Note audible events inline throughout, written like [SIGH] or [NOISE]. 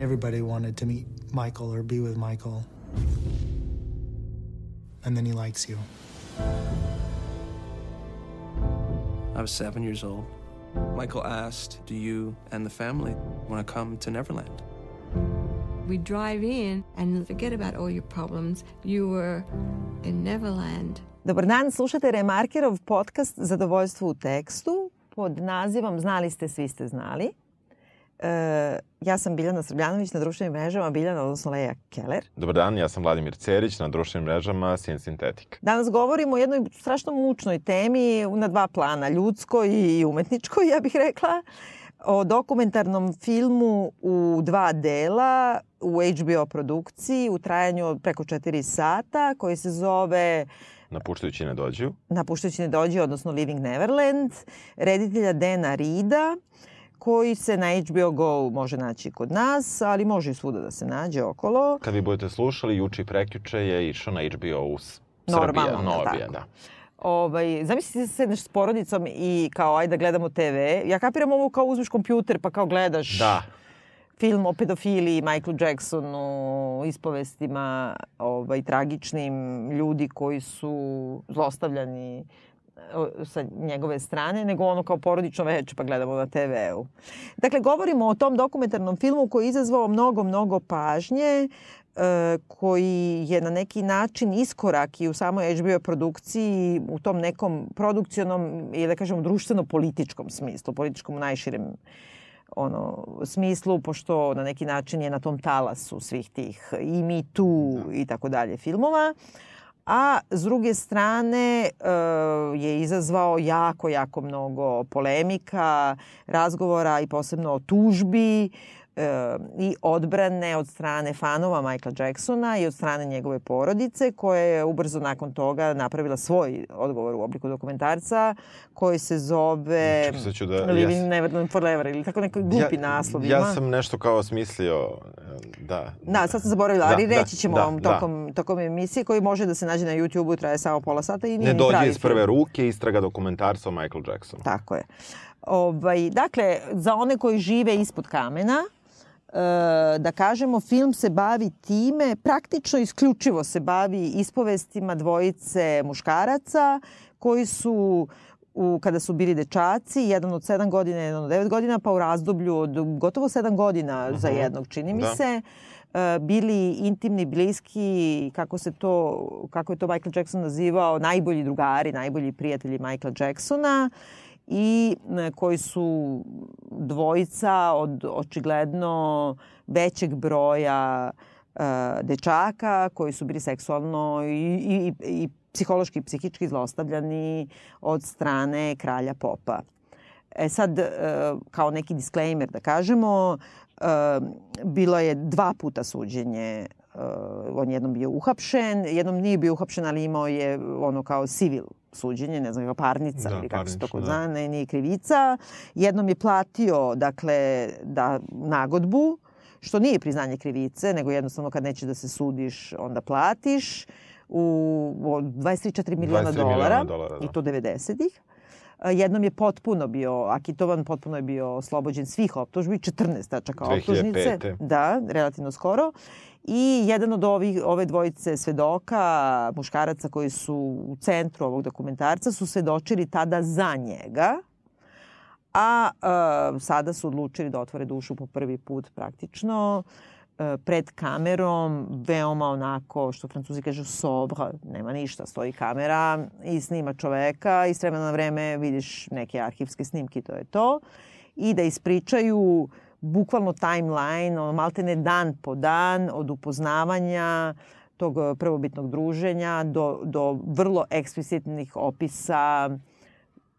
Everybody wanted to meet Michael or be with Michael. And then he likes you. I was seven years old. Michael asked, Do you and the family want to come to Neverland? We drive in and forget about all your problems. You were in Neverland. Dobar dan, slušate Remarkerov podcast Zadovoljstvo u tekstu pod nazivom Znali ste, svi ste znali. E, ja sam Biljana Srbljanović na društvenim mrežama, Biljana, odnosno Leja Keller. Dobar dan, ja sam Vladimir Cerić na društvenim mrežama Sin Sintetik. Danas govorimo o jednoj strašno mučnoj temi na dva plana, ljudskoj i umetničkoj, ja bih rekla o dokumentarnom filmu u dva dela u HBO produkciji u trajanju od preko 4 sata koji se zove Napuštajući ne dođu. Napuštajući ne dođu, odnosno Living Neverland, reditelja Dena Rida koji se na HBO Go može naći kod nas, ali može i svuda da se nađe okolo. Kad vi budete slušali, juče i prekjuče je išao na HBO u Normalno, Srbija, tako. da. Ovaj, zamisli da sedneš s porodicom i kao ajde da gledamo TV. Ja kapiram ovo kao uzmeš kompjuter pa kao gledaš Da, film o pedofiliji, Michaelu Jacksonu, ispovestima ovaj, tragičnim ljudi koji su zlostavljani sa njegove strane, nego ono kao porodično veče pa gledamo na TV-u. Dakle, govorimo o tom dokumentarnom filmu koji je izazvao mnogo, mnogo pažnje, e, koji je na neki način iskorak i u samoj HBO produkciji u tom nekom produkcionom ili da kažemo društveno-političkom smislu, političkom u najširem ono, smislu, pošto na neki način je na tom talasu svih tih i Me Too i tako dalje filmova. A s druge strane e, je izazvao jako, jako mnogo polemika, razgovora i posebno o tužbi e, i odbrane od strane fanova Michaela Jacksona i od strane njegove porodice koja je ubrzo nakon toga napravila svoj odgovor u obliku dokumentarca koji se zove Čekaj, da- Living ja- Never Forever ili tako neki glupi naslov ima. Ja sam nešto kao smislio, da. Da, sad sam zaboravila, ali Da, da, reći ćemo da, vam da. tokom, tokom emisije koji može da se nađe na YouTube-u, traje samo pola sata i nije Ne dođe iz prve ruke, istraga dokumentarca o Michael Jacksonu. Tako je. Ovaj, dakle, za one koji žive ispod kamena, da kažemo, film se bavi time, praktično isključivo se bavi ispovestima dvojice muškaraca koji su u, kada su bili dečaci, jedan od 7 godina, jedan od 9 godina, pa u razdoblju od gotovo 7 godina za jednog, čini mi Da. se, e, bili intimni, bliski, kako se to, kako je to Michael Jackson nazivao, najbolji drugari, najbolji prijatelji Michaela Jacksona i koji su dvojica od očigledno većeg broja e, dečaka koji su bili seksualno i, i, i psihološki i psihički zlostavljani od strane kralja popa. E sad, e, kao neki disclaimer da kažemo, e, bilo je dva puta suđenje on jednom bio uhapšen, jednom nije bio uhapšen, ali imao je ono kao civil suđenje, ne znam, kao parnica Da, ili kako se to kod da. zna, ne, nije krivica. Jednom je platio, dakle, da nagodbu, što nije priznanje krivice, nego jednostavno kad nećeš da se sudiš, onda platiš u o, 23-4 miliona 23 dolara, miliona dolara, da. i to 90-ih. A, Jednom je potpuno bio akitovan, potpuno je bio oslobođen svih optužbi, 14 tačaka 2005. optužnice. Da, relativno skoro. I jedan od ovih, ove dvojice svedoka, muškaraca koji su u centru ovog dokumentarca, su svedočili tada za njega, a e, sada su odlučili da otvore dušu po prvi put praktično e, pred kamerom, veoma onako, što francuzi kažu sobre, nema ništa, stoji kamera i snima čoveka i s vremena na vreme vidiš neke arhivske snimke to je to. I da ispričaju bukvalno timeline, ono, maltene dan po dan od upoznavanja tog e, prvobitnog druženja do, do vrlo eksplicitnih opisa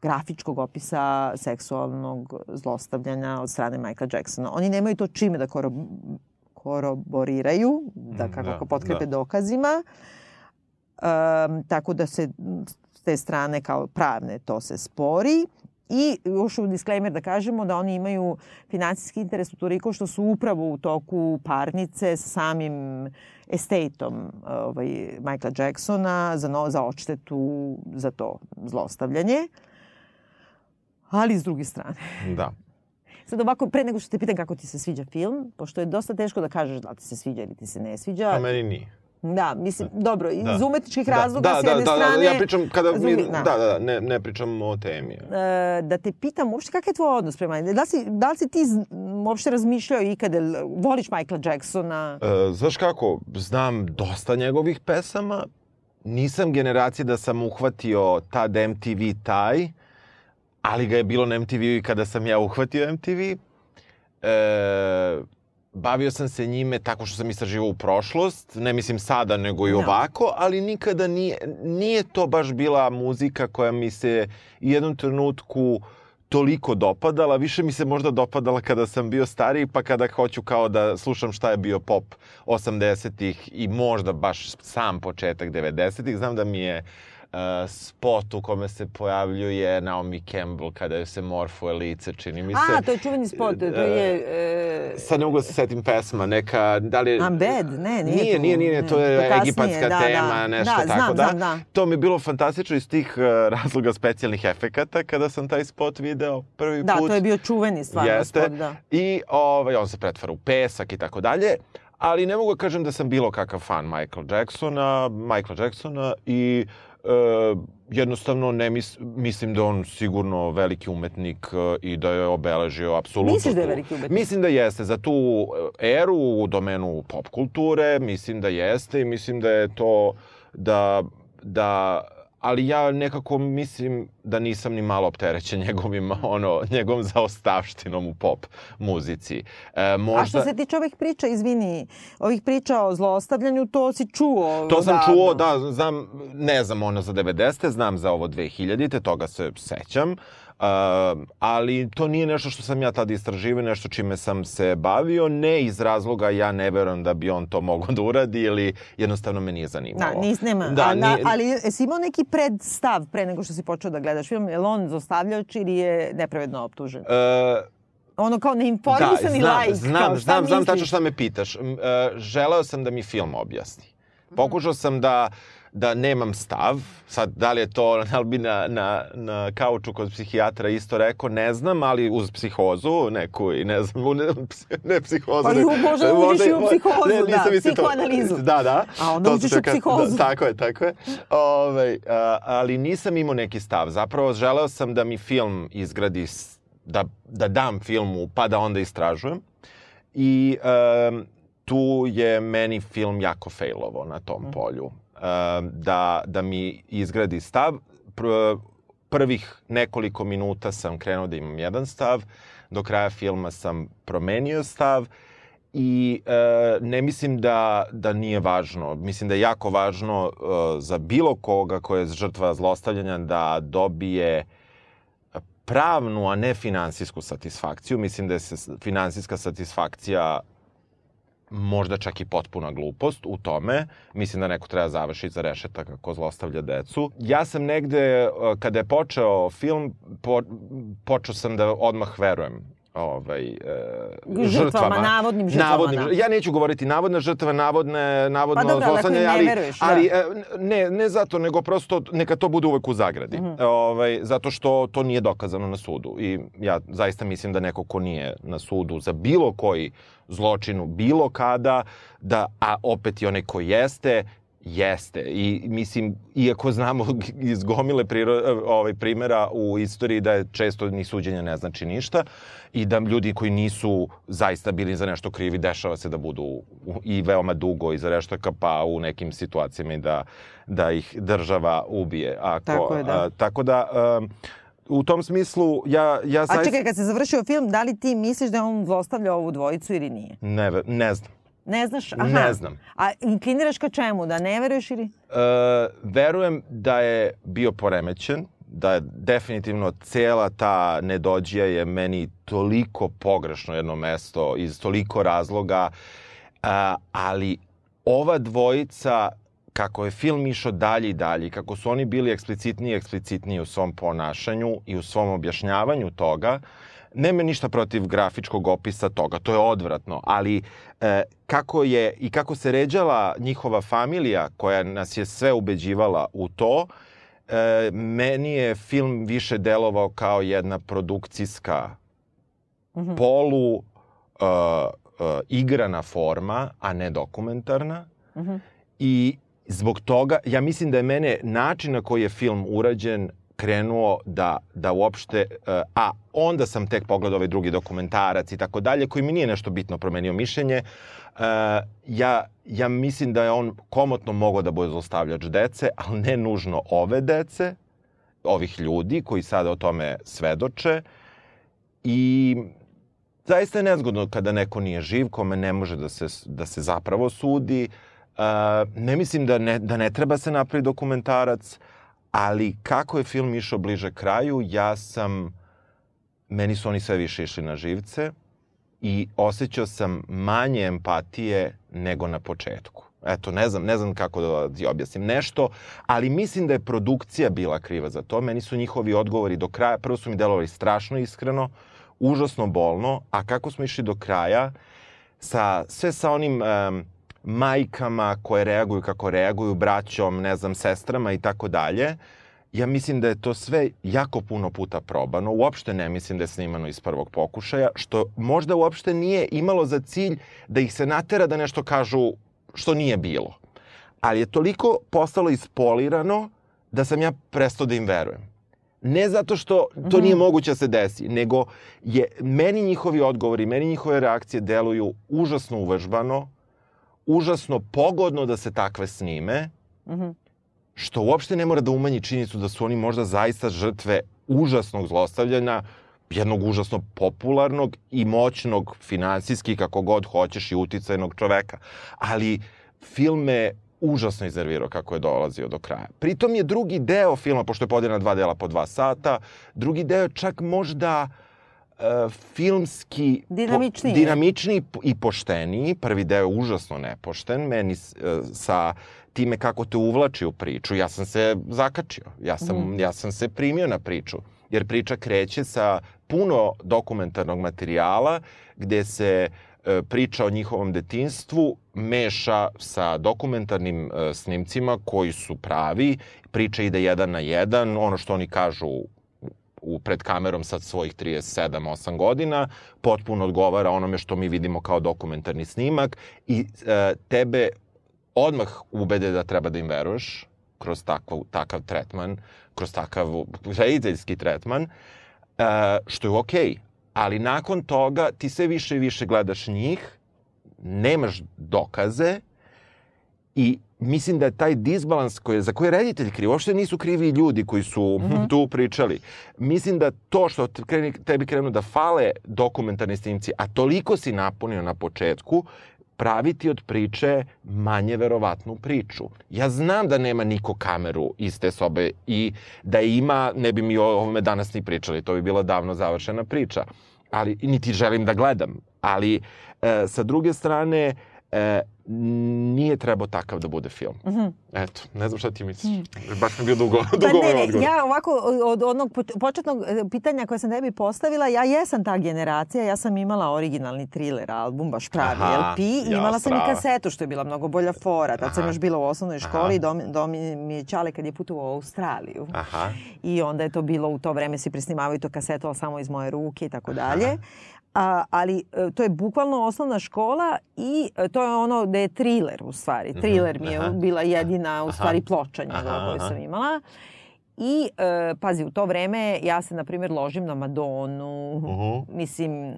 grafičkog opisa seksualnog zlostavljanja od strane Michaela Jacksona. Oni nemaju to čime da koroboriraju, da Mm, kako da, potkrepe da. dokazima. Um, tako da se s te strane kao pravne to se spori. I još u disclaimer da kažemo da oni imaju finansijski interes u toliko što su upravo u toku parnice sa samim estateom ovaj, Michaela Jacksona za, no, za odštetu za to zlostavljanje. Ali s druge strane, Da. Sad ovako, pre nego što te pitam kako ti se sviđa film, pošto je dosta teško da kažeš da li ti se sviđa ili ti se ne sviđa. A meni nije. Da, mislim, dobro, iz Da. umetničkih Da, razloga da, s da, jedne da, strane... Da, ja pričam kada mi, da, da, da, ne, ne pričam o temi. E, da te pitam uopšte kakav je tvoj odnos prema Da li si, da li si ti uopšte razmišljao ikada, voliš Michaela Jacksona? E, znaš kako, znam dosta njegovih pesama, nisam generacija da sam uhvatio tad MTV taj, ali ga je bilo na MTV i kada sam ja uhvatio MTV. E, bavio sam se njime tako što sam istraživao u prošlost, ne mislim sada nego i Da. ovako, ali nikada nije, nije to baš bila muzika koja mi se u jednom trenutku toliko dopadala, više mi se možda dopadala kada sam bio stariji, pa kada hoću kao da slušam šta je bio pop 80-ih i možda baš sam početak 90-ih. Znam da mi je uh, spot u kome se pojavljuje Naomi Campbell kada joj se morfuje lice, čini mi se. A, to je čuveni spot, to je... E, Sad ne mogu da se setim pesma, neka, da li je... I'm bad, ne, nije nije, to, nije, nije, ne, to je to kasnije, egipatska da, tema, da. nešto Da, tako znam, da. znam, da. To mi je bilo fantastično iz tih uh, razloga specijalnih efekata kada sam taj spot video prvi da, put. to je bio čuveni stvarno Jeste. spot, da. I ovaj, on se pretvara u pesak i tako dalje. Ali ne mogu da kažem da sam bilo kakav fan Michael Jacksona, Michaela Jacksona i e, jednostavno ne mis, mislim da on sigurno veliki umetnik e, i da je obeležio apsolutno Misliš da je veliki umetnik? Mislim da jeste. Za tu eru u domenu pop kulture, mislim da jeste i mislim da je to da, da ali ja nekako mislim da nisam ni malo opterećen njegovim, [LAUGHS] ono, njegovom zaostavštinom u pop muzici. E, možda... A što se tiče ovih priča, izvini, ovih priča o zlostavljanju, to si čuo To sam čuo, da, znam, ne znam ono za 90. znam za ovo 2000. Toga se sećam. Uh, ali to nije nešto što sam ja tada istraživao, nešto čime sam se bavio, ne iz razloga ja ne verujem da bi on to mogao da uradi ili jednostavno me nije zanimalo. Da, nis, nema. Da, Da, A, nije- ali jesi imao neki predstav pre nego što si počeo da gledaš film? Je li on zostavljač ili je nepravedno optužen? Uh, Ono kao neinformisani znam, lajk. znam, kao, znam, znam tačno šta me pitaš. E, želeo sam da mi film objasni. Pokušao sam da da nemam stav, sad da li je to, [LAUGHS] da li bi na, na, na kauču kod psihijatra isto rekao, ne znam, ali uz psihozu neku i ne znam, ne, [LAUGHS] ne psihozu. Pa i ne- u- možda uđeš i u psihozu, ne, nisam da, mislio to. psihoanalizu. Da, da. A onda uđeš u čekao- psihozu. Da, tako je, tako je. Ove, a, ali nisam imao neki stav. Zapravo želeo sam da mi film izgradi, da, da dam filmu, pa da onda istražujem. I um, tu je meni film jako failovo na tom polju. Um, da, da mi izgradi stav. Pr prvih nekoliko minuta sam krenuo da imam jedan stav, do kraja filma sam promenio stav i e, ne mislim da, da nije važno. Mislim da je jako važno e, za bilo koga ko je žrtva zlostavljanja da dobije pravnu, a ne finansijsku satisfakciju. Mislim da je se finansijska satisfakcija možda čak i potpuna glupost u tome. Mislim da neko treba završiti za rešetak ako zlostavlja decu. Ja sam negde, e, kada je počeo film, po, počeo sam da odmah verujem ovaj, e, Žrtvama, navodnim žrtvama, Navodnim, da. ja neću govoriti navodne žrtve, navodne, navodno Pa dobro, zlostavljanje, ali, veruješ, da. ali e, ne, ne zato, nego prosto neka to bude uvek u zagradi. Mhm. ovaj, zato što to nije dokazano na sudu. I ja zaista mislim da neko ko nije na sudu za bilo koji zločinu, bilo kada, da, a opet i onaj ko jeste, jeste. I mislim, iako znamo [LAUGHS] iz gomile priro, ovaj, primera u istoriji da je često ni suđenje ne znači ništa i da ljudi koji nisu zaista bili za nešto krivi, dešava se da budu i veoma dugo iza reštaka, pa u nekim situacijama i da, da ih država ubije. Ako, Tako je, da. a, tako da, um, u tom smislu, ja, ja A zaista... čekaj, kad se završio film, da li ti misliš da on zlostavljao ovu dvojicu ili nije? Ne, ne znam. Ne znaš? Aha. Ne znam. A inkliniraš ka čemu? Da ne veruješ ili? E, verujem da je bio poremećen, da je definitivno cela ta nedođija je meni toliko pogrešno jedno mesto iz toliko razloga, a, ali ova dvojica kako je film išao dalje i dalje, kako su oni bili eksplicitniji i eksplicitniji u svom ponašanju i u svom objašnjavanju toga, nema ništa protiv grafičkog opisa toga, to je odvratno, ali e, kako je i kako se ređala njihova familija koja nas je sve ubeđivala u to, e, meni je film više delovao kao jedna produkcijska polu uh, uh, igrana forma, a ne dokumentarna. I zbog toga, ja mislim da je mene način na koji je film urađen krenuo da, da uopšte, uh, a onda sam tek pogledao ovaj drugi dokumentarac i tako dalje, koji mi nije nešto bitno promenio mišljenje, uh, ja, ja mislim da je on komotno mogao da bude zlostavljač dece, ali ne nužno ove dece, ovih ljudi koji sada o tome svedoče. I zaista je nezgodno kada neko nije živ, kome ne može da se, da se zapravo sudi. Uh, ne mislim da ne, da ne treba se napravi dokumentarac, ali kako je film išao bliže kraju, ja sam, meni su oni sve više išli na živce i osjećao sam manje empatije nego na početku. Eto, ne znam, ne znam kako da ti objasnim nešto, ali mislim da je produkcija bila kriva za to. Meni su njihovi odgovori do kraja, prvo su mi delovali strašno iskreno, užasno bolno, a kako smo išli do kraja, sa, sve sa onim um, majkama koje reaguju kako reaguju, braćom, ne znam, sestrama i tako dalje, ja mislim da je to sve jako puno puta probano. Uopšte ne mislim da je snimano iz prvog pokušaja, što možda uopšte nije imalo za cilj da ih se natera da nešto kažu što nije bilo. Ali je toliko postalo ispolirano da sam ja prestao da im verujem. Ne zato što to nije moguće da se desi, nego je meni njihovi odgovori, meni njihove reakcije deluju užasno uvežbano, užasno pogodno da se takve snime, što uopšte ne mora da umanji činjenicu da su oni možda zaista žrtve užasnog zlostavljanja, jednog užasno popularnog i moćnog finansijski, kako god hoćeš, i uticajnog čoveka. Ali film me užasno iznervirao kako je dolazio do kraja. Pritom je drugi deo filma, pošto je podeljen na dva dela po dva sata, drugi deo čak možda e, filmski Dinamičniji. Po, dinamičniji i pošteniji. Prvi deo je užasno nepošten. Meni e, sa time kako te uvlači u priču, ja sam se zakačio. Ja sam, mm. ja sam se primio na priču. Jer priča kreće sa puno dokumentarnog materijala gde se e, priča o njihovom detinstvu meša sa dokumentarnim e, snimcima koji su pravi, priča ide jedan na jedan, ono što oni kažu u, pred kamerom sad svojih 37-8 godina, potpuno odgovara onome što mi vidimo kao dokumentarni snimak i e, tebe odmah ubede da treba da im veruješ kroz takav, takav tretman, kroz takav rediteljski tretman, e, što je okej. Okay. Ali nakon toga ti sve više i više gledaš njih, nemaš dokaze i mislim da je taj disbalans koji, za koji je reditelj kriv, uopšte nisu krivi ljudi koji su mm -hmm. tu pričali. Mislim da to što tebi krenu da fale dokumentarni snimci, a toliko si napunio na početku, praviti od priče manje verovatnu priču. Ja znam da nema niko kameru iz te sobe i da ima, ne bi mi o ovome danas ni pričali, to bi bila davno završena priča. Ali, niti želim da gledam. Ali, e, sa druge strane, e, nije trebao takav da bude film. Mm -hmm. Eto, ne znam šta ti misliš. Mm. Baš mi bio dugo, dugo pa ne, odgovor. Ja ovako, od onog početnog e, pitanja koje sam tebi postavila, ja jesam ta generacija, ja sam imala originalni thriller album, baš pravi Aha, LP, i ja, imala sam strava. i kasetu, što je bila mnogo bolja fora. Tad Aha. sam još bila u osnovnoj školi, Aha. dom, dom mi je Čale kad je putovao u Australiju. Aha. I onda je to bilo, u to vreme si presnimavaju to kasetu, ali samo iz moje ruke i tako dalje. A, ali e, to je bukvalno osnovna škola i e, to je ono da je thriller u stvari. Mhm, thriller mi je aha. bila jedina u stvari ploča njegova koju sam imala. I, e, pazi, u to vreme ja se, na primjer, ložim na Madonu. Uh. -huh. Mislim,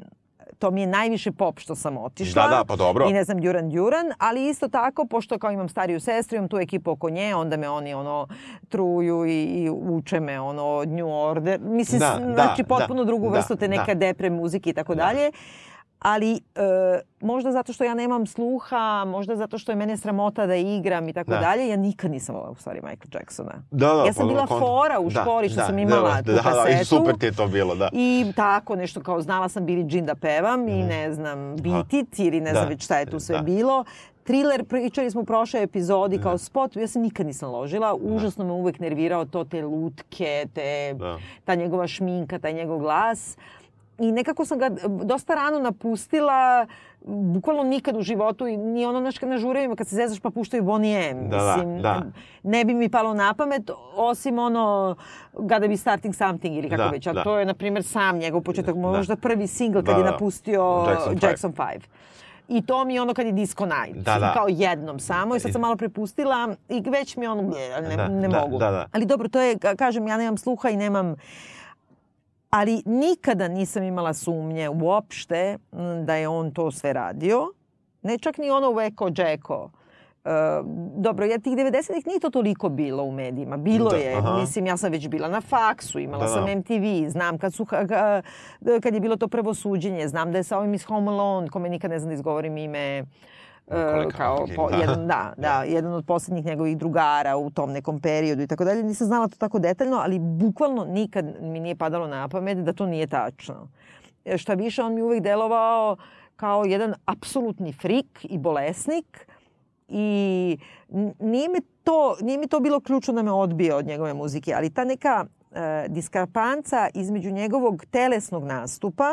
to mi je najviše pop što sam otišla. Da, da, pa dobro. I ne znam, Duran Duran, ali isto tako, pošto kao imam stariju sestru, imam tu ekipu oko nje, onda me oni ono truju i, i uče me ono New Order. Mislim, da, znači da, potpuno da, drugu vrstu da, te neke da. depre muzike i tako da. dalje ali e, možda zato što ja nemam sluha, možda zato što je mene sramota da igram i tako da. dalje, ja nikad nisam volala u stvari Michael Jacksona. Da, da, ja sam pa, bila kon... fora u da, školi što da, sam imala da, tu da, kasetu. Da, i super ti je to bilo, da. I tako nešto kao znala sam Billie Jean da pevam mm. i mhm. ne znam Beat It ili ne da. znam već šta je tu sve da. bilo. Thriller, pričali smo u prošloj epizodi kao spot, ja se nikad nisam ložila, užasno me uvek nervirao to te lutke, te, da. ta njegova šminka, taj njegov glas. I nekako sam ga dosta rano napustila, bukvalno nikad u životu, i ni ono naš na žurevima kad se zezaš pa puštaju Bonnie M. Da, da, da. Ne bi mi palo na pamet, osim ono Gotta be starting something ili kako Da, već. A da. to je, na primjer, sam njegov početak, možda prvi singl kad Da, je da. napustio Jackson Five. Jackson 5. I to mi je ono kad je Disco Night. Da, da. Kao jednom samo i sad sam malo prepustila i već mi ono, ne, Da, ne da, mogu. da, da. Ali dobro, to je, ka- kažem, ja nemam sluha i nemam ali nikada nisam imala sumnje uopšte m, da je on to sve radio. Ne čak ni ono Weko Džeko. E, dobro, ja tih 90-ih nije to toliko bilo u medijima. Bilo Da, je, aha. mislim, ja sam već bila na faksu, imala Da, da. sam MTV, znam kad, su, kad je bilo to prvo suđenje, znam da je sa ovim iz Home Alone, kome nikad ne znam da izgovorim ime, e, Kao po, da. jedan, [LAUGHS] da, da, jedan od poslednjih njegovih drugara u tom nekom periodu i tako dalje. Nisam znala to tako detaljno, ali bukvalno nikad mi nije padalo na pamet da to nije tačno. E, Šta više, on mi uvek delovao kao jedan apsolutni frik i bolesnik i nije mi to, nije mi to bilo ključno da me odbije od njegove muzike, ali ta neka e, diskrepanca između njegovog telesnog nastupa,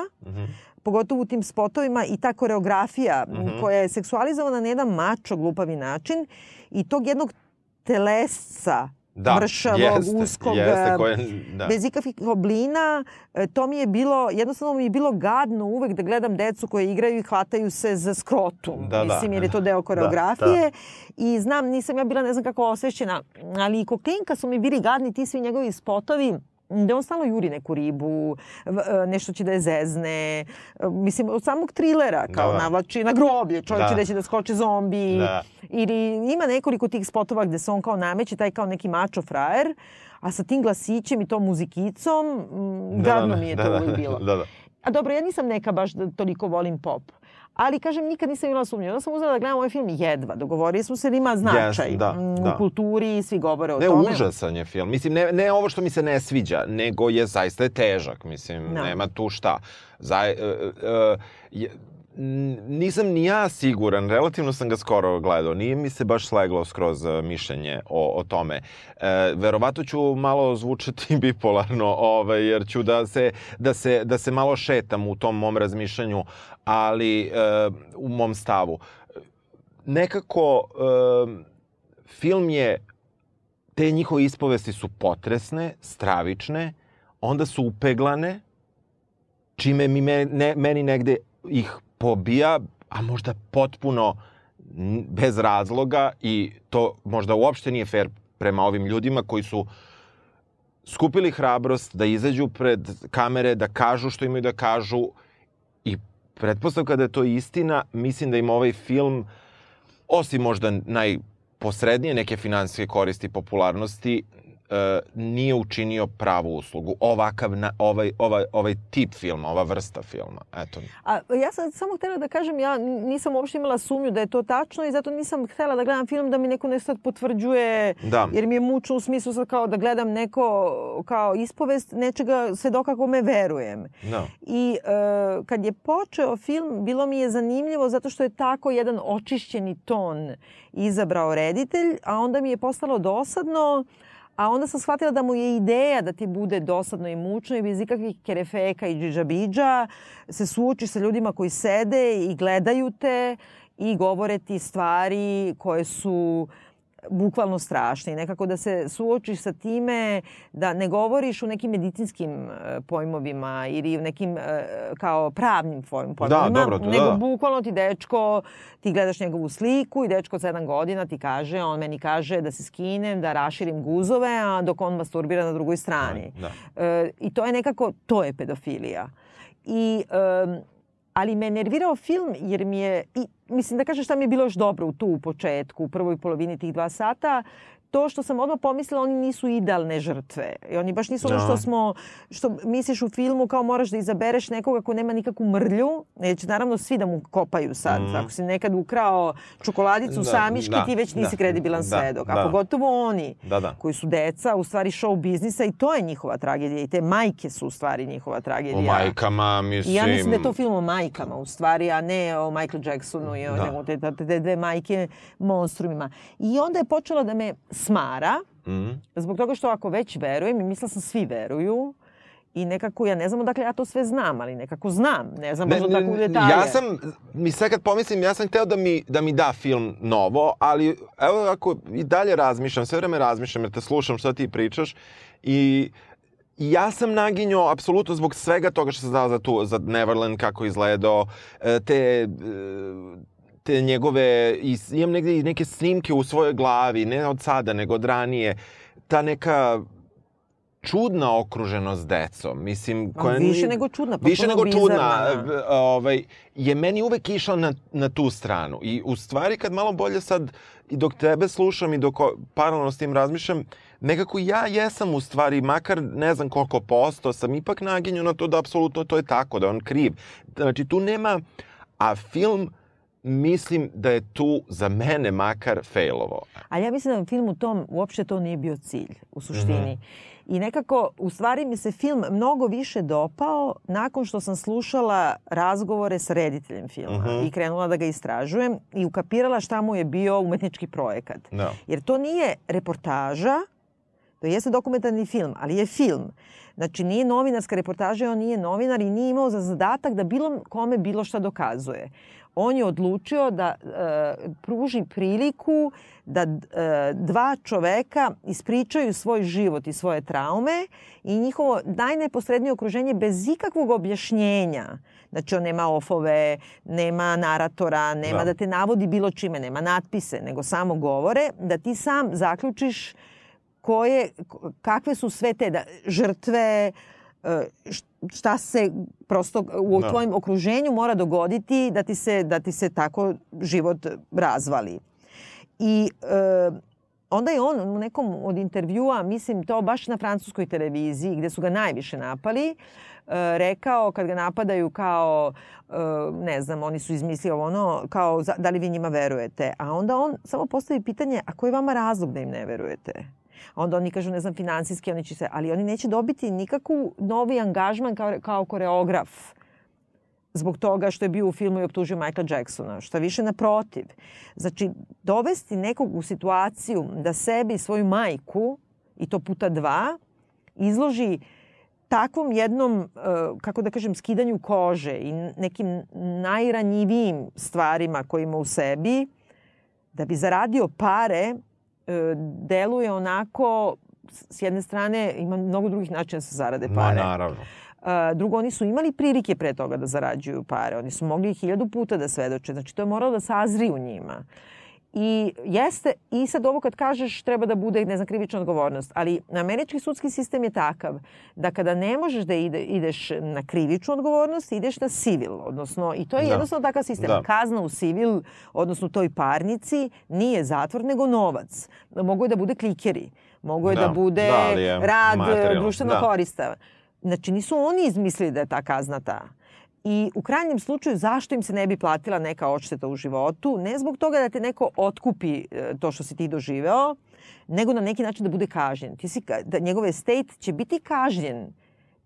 pogotovo u tim spotovima i ta koreografija m, koja je seksualizovana na jedan mačo glupavi način i tog jednog telesca Da, mršavog, jeste, uskog, jeste, e, koje- da. bez ikakvih oblina. E, To mi je bilo, jednostavno mi je bilo gadno uvek da gledam decu koje igraju i hvataju se za skrotum. Da, da. Mislim, jer je to deo [LAUGHS] koreografije. I znam, nisam ja bila ne znam kako osvešćena, ali i Koklinka su mi bili gadni ti svi njegovi spotovi da on stalno juri neku ribu, e, nešto će da je zezne. E, Mislim, od samog trilera, kao Da, da. navlači na groblje, čovjek će Da. da će da skoče zombi. Da. Ili ima nekoliko tih spotova gde se on kao nameće, taj kao neki mačo frajer, a sa tim glasićem i tom muzikicom, mm, gadno mi je to uvijek bilo. Da, da. A dobro, ja nisam neka baš da toliko volim pop. Ali, kažem, nikad nisam imala sumnje. Onda sam uzela da gledam ovaj film jedva. Dogovorili smo se da ima značaj Yes, da, da. u kulturi, svi govore o Ne, tome. užasan je film. Mislim, ne, ne ovo što mi se ne sviđa, nego je zaista je težak. Mislim, Da. nema tu šta. Za, e, e, je, nisam ni ja siguran, relativno sam ga skoro gledao, nije mi se baš sleglo skroz e, mišljenje o, o tome. E, verovato ću malo zvučati [LAUGHS] bipolarno, ovaj, jer ću da se, da, se, da se malo šetam u tom mom razmišljanju, ali e, u mom stavu. Nekako e, film je te njihove ispovesti su potresne, stravične, onda su upeglane, čime mi me, ne, meni negde ih pobija, a možda potpuno bez razloga i to možda uopšte nije fair prema ovim ljudima koji su skupili hrabrost da izađu pred kamere, da kažu što imaju da kažu i pretpostavka da je to istina, mislim da im ovaj film, osim možda najposrednije neke finansijske koristi popularnosti, e, nije učinio pravu uslugu. Ovakav, na, ovaj, ovaj, ovaj tip filma, ova vrsta filma. Eto. A ja sam samo htela da kažem, ja nisam uopšte imala sumnju da je to tačno i zato nisam htela da gledam film da mi neko nešto sad potvrđuje, Da. jer mi je mučno u smislu sad kao da gledam neko kao ispovest nečega svedoka kome verujem. Da. I e, kad je počeo film, bilo mi je zanimljivo zato što je tako jedan očišćeni ton izabrao reditelj, a onda mi je postalo dosadno, a onda sam shvatila da mu je ideja da ti bude dosadno i mučno i bez ikakvih kerefeka i džiđabidža se suočiš sa ljudima koji sede i gledaju te i govore ti stvari koje su bukvalno strašni. Nekako da se suočiš sa time da ne govoriš u nekim medicinskim e, pojmovima ili u nekim e, kao pravnim pojm- pojmovima. dobro, to da, nego da. bukvalno ti dečko, ti gledaš njegovu sliku i dečko od 7 godina ti kaže, on meni kaže da se skinem, da raširim guzove, a dok on masturbira na drugoj strani. Da. E, I to je nekako, to je pedofilija. I, ali me je nervirao film jer mi je, i, mislim da kažem šta mi je bilo još dobro u tu u početku, u prvoj polovini tih dva sata, to što sam odmah pomislila oni nisu idealne žrtve. I oni baš nisu ono Da. što smo, što misliš u filmu kao moraš da izabereš nekoga ko nema nikakvu mrlju, jer će naravno svi da mu kopaju sad. Mhm. Ako si nekad ukrao čokoladicu Da, samiški, da, ti već nisi da, kredibilan da, svedok. A da. pogotovo oni Da, da. koji su deca, u stvari show biznisa i to je njihova tragedija i te majke su u stvari njihova tragedija. O majkama, mislim... I ja mislim da je to film o majkama u stvari, a ne o Michael Jacksonu i o Da. te, te, te dve majke monstrumima. I onda je počelo da me smara, Mhm. zbog toga što ako već verujem, i mislila sam svi veruju, I nekako, ja ne znam odakle ja to sve znam, ali nekako znam. Ne znam baš tako u detalje. Ja sam, mi sve kad pomislim, ja sam hteo da mi, da mi da film novo, ali evo ako i dalje razmišljam, sve vreme razmišljam jer te slušam šta ti pričaš i I ja sam naginjao apsolutno zbog svega toga što sam znao za tu, za Neverland, kako izgledao, e, te, e, te njegove, imam negde i neke snimke u svojoj glavi, ne od sada, nego od ranije, ta neka čudna okruženost decom. Mislim, koja više nije, nego čudna, pa više nego čudna, ovaj, je meni uvek išla na, na tu stranu. I u stvari kad malo bolje sad, i dok tebe slušam i dok paralelno s tim razmišljam, nekako ja jesam u stvari, makar ne znam koliko posto, sam ipak naginju na to da apsolutno to je tako, da on kriv. Znači, tu nema, a film mislim da je tu za mene makar failovo. Ali ja mislim da u filmu tom uopšte to nije bio cilj u suštini. Mm -hmm. I nekako, u stvari mi se film mnogo više dopao nakon što sam slušala razgovore sa rediteljem filma mhm. -huh. i krenula da ga istražujem i ukapirala šta mu je bio umetnički projekat. No. Da. Jer to nije reportaža, to jeste dokumentarni film, ali je film. Znači, nije novinarska reportaža, on nije novinar i nije imao za zadatak da bilo kome bilo šta dokazuje on je odlučio da e, pruži priliku da e, dva čoveka ispričaju svoj život i svoje traume i njihovo najneposrednije okruženje bez ikakvog objašnjenja. Znači on nema ofove, nema naratora, nema da. da te navodi bilo čime, nema natpise, nego samo govore, da ti sam zaključiš koje, kakve su sve te da, žrtve, e, šta se prosto u da. tvojim okruženju mora dogoditi da ti se, da ti se tako život razvali. I e, onda je on u nekom od intervjua, mislim to baš na francuskoj televiziji gde su ga najviše napali, e, rekao kad ga napadaju kao e, ne znam, oni su izmislili ono kao da li vi njima verujete. A onda on samo postavi pitanje a koji je vama razlog da im ne verujete? Onda oni kažu, ne znam, finansijski, oni će se, ali oni neće dobiti nikakvu novi angažman kao, kao koreograf zbog toga što je bio u filmu i optužio Michael Jacksona. Šta više naprotiv. Znači, dovesti nekog u situaciju da sebi svoju majku, i to puta dva, izloži takvom jednom, e, kako da kažem, skidanju kože i nekim najranjivijim stvarima koje ima u sebi, da bi zaradio pare deluje onako, s jedne strane ima mnogo drugih načina da se zarade pare. Ma, naravno. Uh, drugo, oni su imali prilike pre toga da zarađuju pare. Oni su mogli hiljadu puta da svedoče. Znači, to je moralo da sazri u njima. I jeste, i sad ovo kad kažeš treba da bude, ne znam, krivična odgovornost, ali američki sudski sistem je takav da kada ne možeš da ide, ideš na krivičnu odgovornost, ideš na civil, odnosno, i to je da. jednostavno takav sistem. Da. Kazna u civil, odnosno toj parnici, nije zatvor, nego novac. Mogu je da bude klikeri, mogu je da, da bude da, rad društveno da. korista. Znači, nisu oni izmislili da je ta kazna ta. I u krajnjem slučaju zašto im se ne bi platila neka odšteta u životu? Ne zbog toga da te neko otkupi e, to što si ti doživeo, nego na neki način da bude kažnjen. Ti si, da njegov estate će biti kažnjen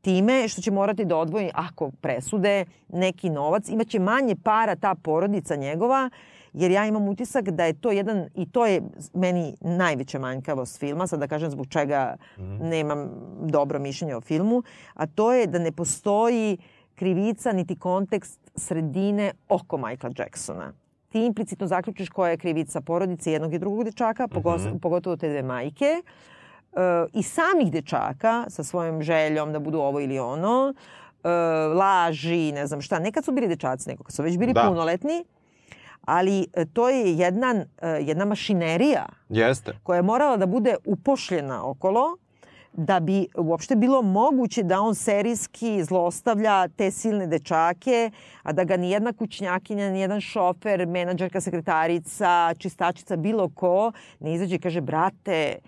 time što će morati da odvoji, ako presude, neki novac. Imaće manje para ta porodica njegova, jer ja imam utisak da je to jedan, i to je meni najveća manjkavost filma, sad da kažem zbog čega mm. nemam dobro mišljenje o filmu, a to je da ne postoji uh, krivica niti kontekst sredine oko Michaela Jacksona. Ti implicitno zaključiš koja je krivica porodice jednog i drugog dečaka, mm -hmm. pogotovo te dve majke, uh, i samih dečaka sa svojom željom da budu ovo ili ono, uh, laži, ne znam šta. Nekad su bili dečaci, neko kad su već bili da. punoletni, ali e, to je jedna, jedna mašinerija Jeste. koja je morala da bude upošljena okolo da bi uopšte bilo moguće da on serijski zlostavlja te silne dečake, a da ga ni jedna kućnjakinja, ni jedan šofer, menadžerka, sekretarica, čistačica, bilo ko ne izađe i kaže, brate,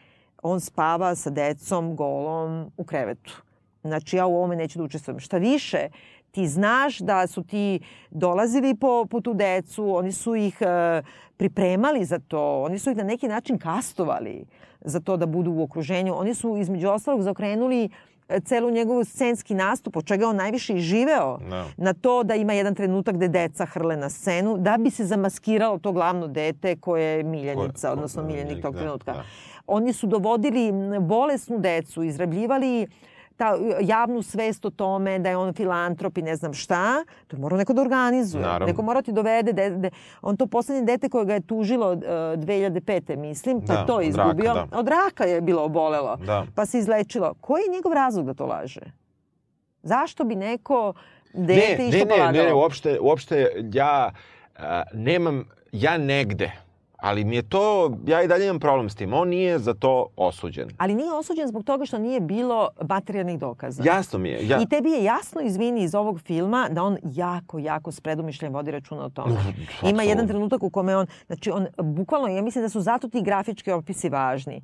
on spava sa decom golom u krevetu. Znači, ja u ovome neću da učestvujem. Šta više, ti znaš da su ti dolazili po, po tu decu, oni su ih e, pripremali za to, oni su ih na neki način kastovali za to da budu u okruženju. Oni su između ostalog zaokrenuli e, celu njegovu scenski nastup, od čega on najviše i živeo, no. Da. na to da ima jedan trenutak gde deca hrle na scenu, da bi se zamaskiralo to glavno dete koje je miljenica, ko, odnosno miljenik tog da, trenutka. Da. Oni su dovodili bolesnu decu, izrabljivali ta javnu svest o tome da je on filantrop i ne znam šta, to je morao neko da organizuje. Naravno. Neko mora ti dovede, de, de, on to poslednje dete koje ga je tužilo uh, 2005. mislim, pa Da, je to od izgubio. raka, da. Od raka je bilo obolelo, Da. pa se izlečilo. Koji je njegov razlog da to laže? Zašto bi neko dete ne, išlo ne, ne, lagalo? ne, uopšte, uopšte ja a, nemam, ja negde, ali mi je to, ja i dalje imam problem s tim. On nije za to osuđen. Ali nije osuđen zbog toga što nije bilo materijalnih dokaza. Jasno mi je. Ja, I tebi je jasno, izvini, iz ovog filma da on jako, jako s vodi računa o tome. Ima jedan trenutak u kome on, znači on bukvalno, ja mislim da su zato ti grafički opisi važni.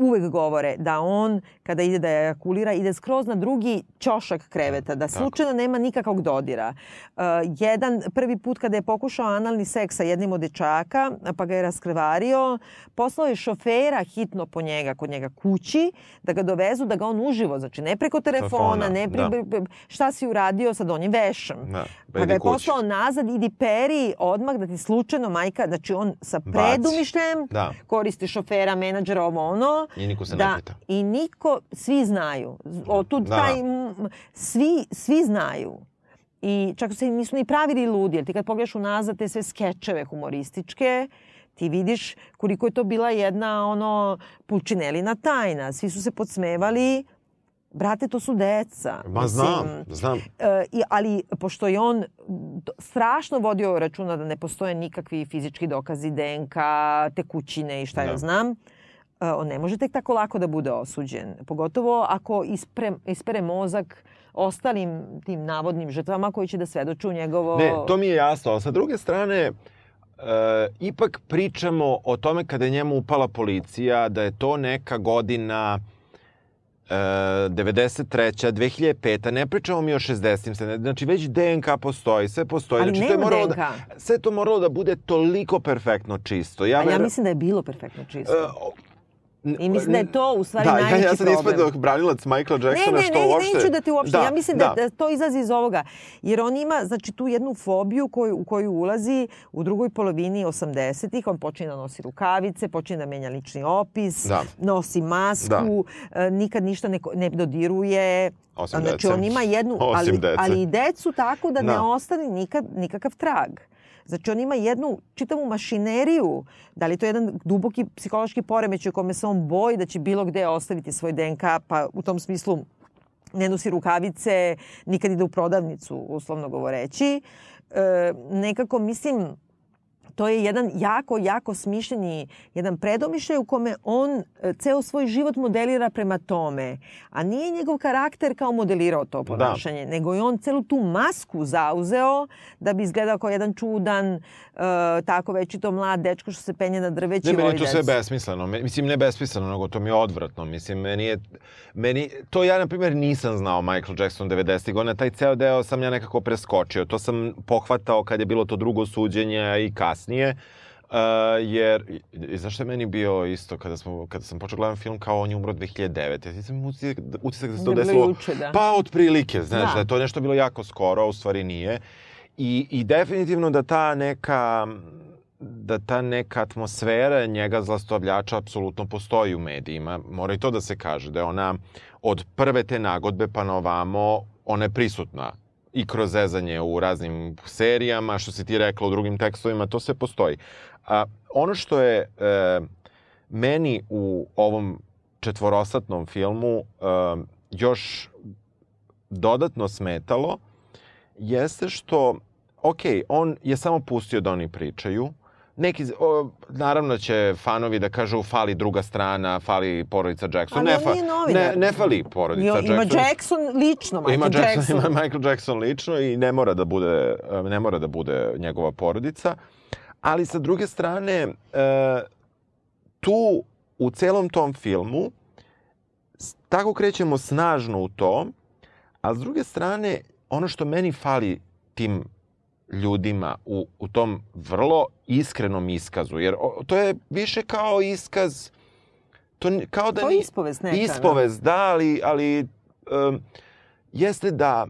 Uvek govore da on, kada ide da ejakulira, ide skroz na drugi ćošak kreveta, da slučajno nema nikakvog dodira. Uh, jedan, prvi put kada je pokušao analni seks sa jednim od dečaka, pa ga je raskrvario, poslao je šofera hitno po njega, kod njega kući, da ga dovezu, da ga on uživo, znači ne preko telefona, ne pri, da. šta si uradio sa donjim vešom. Da, pa ga idi je kući. poslao nazad, idi peri odmah da ti slučajno majka, znači on sa predumišljem Da. koristi šofera, menadžera, ovo ono. I niko se ne da, pita. I niko, svi znaju. O, tu, Da. taj, m, svi, svi znaju. I čak se nisu ni pravili ludi, jer ti kad pogledaš unazad te sve skečeve humorističke, ti vidiš koliko je to bila jedna ono pulčinelina tajna. Svi su se podsmevali, brate, to su deca. Ma znam, znam. E, i, ali pošto je on strašno vodio računa da ne postoje nikakvi fizički dokazi DNK, tekućine i šta ja Da. znam, e, on ne može tek tako lako da bude osuđen. Pogotovo ako ispre, ispere mozak ostalim tim navodnim žrtvama koji će da svedoče u njegovo... Ne, to mi je jasno, sa druge strane, e, ipak pričamo o tome kada je njemu upala policija, da je to neka godina e, 93. 2005. Ne pričamo mi o 60. se, Znači, već DNK postoji, sve postoji. Ali znači, to je nema moralo DNK. Da, sve to moralo da bude toliko perfektno čisto. Ja, A ja verujem- mislim da je bilo perfektno čisto. E, I mislim da je to u stvari da, najveći ja, ja sam problem. ispadao branilac Michaela Ne, Jacksona, ne, što ne, uopšte... neću da ti uopšte. ja mislim da, da to izlazi iz ovoga. Jer on ima, znači, tu jednu fobiju koju, u koju ulazi u drugoj polovini 80-ih. On počinje da nosi rukavice, počinje da menja lični opis, Da. nosi masku, e, nikad ništa ne, ne dodiruje. Osim znači, dece. on ima jednu, Osim ali, dece. ali i decu tako da, ne Da. ostane nikad, nikakav trag. Znači, on ima jednu čitavu mašineriju. Da li je to jedan duboki psihološki poremeć u kome se on boji da će bilo gde ostaviti svoj DNK, pa u tom smislu ne nosi rukavice, nikad ide u prodavnicu, uslovno govoreći. E, nekako, mislim, to je jedan jako, jako smišljeni, jedan predomišljaj u kome on e, ceo svoj život modelira prema tome. A nije njegov karakter kao modelirao to ponašanje, da. nego je on celu tu masku zauzeo da bi izgledao kao jedan čudan, e, tako večito mlad dečko što se penje na drveći. Ne, meni je voli to da- sve besmisleno. Mislim, ne besmisleno, nego to mi je odvratno. Mislim, meni je... Meni, to ja, na primjer, nisam znao Michael Jackson 90. godina. Taj ceo deo sam ja nekako preskočio. To sam pohvatao kad je bilo to drugo suđenje i kasnije. Uh, jer, šta je meni bio isto kada, smo, kada sam počeo gledam film kao on je umro 2009. Ja sam utisak, utisak da se to desilo... juče, da. Pa, otprilike, znaš, Da. da. je to nešto bilo jako skoro, a u stvari nije. I, I definitivno da ta neka da ta neka atmosfera njega zlastavljača apsolutno postoji u medijima. Mora i to da se kaže, da je ona od prve te nagodbe pa na ovamo, ona je prisutna i kroz zezanje u raznim serijama, što si ti rekla u drugim tekstovima, to sve postoji. A, ono što je e, meni u ovom četvorosatnom filmu e, još dodatno smetalo, jeste što, ok, on je samo pustio da oni pričaju, neki, o, naravno će fanovi da kažu fali druga strana, fali porodica Jackson. Ali ne, novinar. ne, ne fali porodica Jo, Jackson. ima Jackson lično, Michael Ima Jackson, Jackson. ima Michael Jackson lično i ne mora da bude, ne mora da bude njegova porodica. Ali sa druge strane, e, tu u celom tom filmu tako krećemo snažno u to, a s druge strane, ono što meni fali tim ljudima u, u tom vrlo iskrenom iskazu, jer to je više kao iskaz, to kao da To je ispovest neka. da. Ispovest, da, ali, ali um, jeste da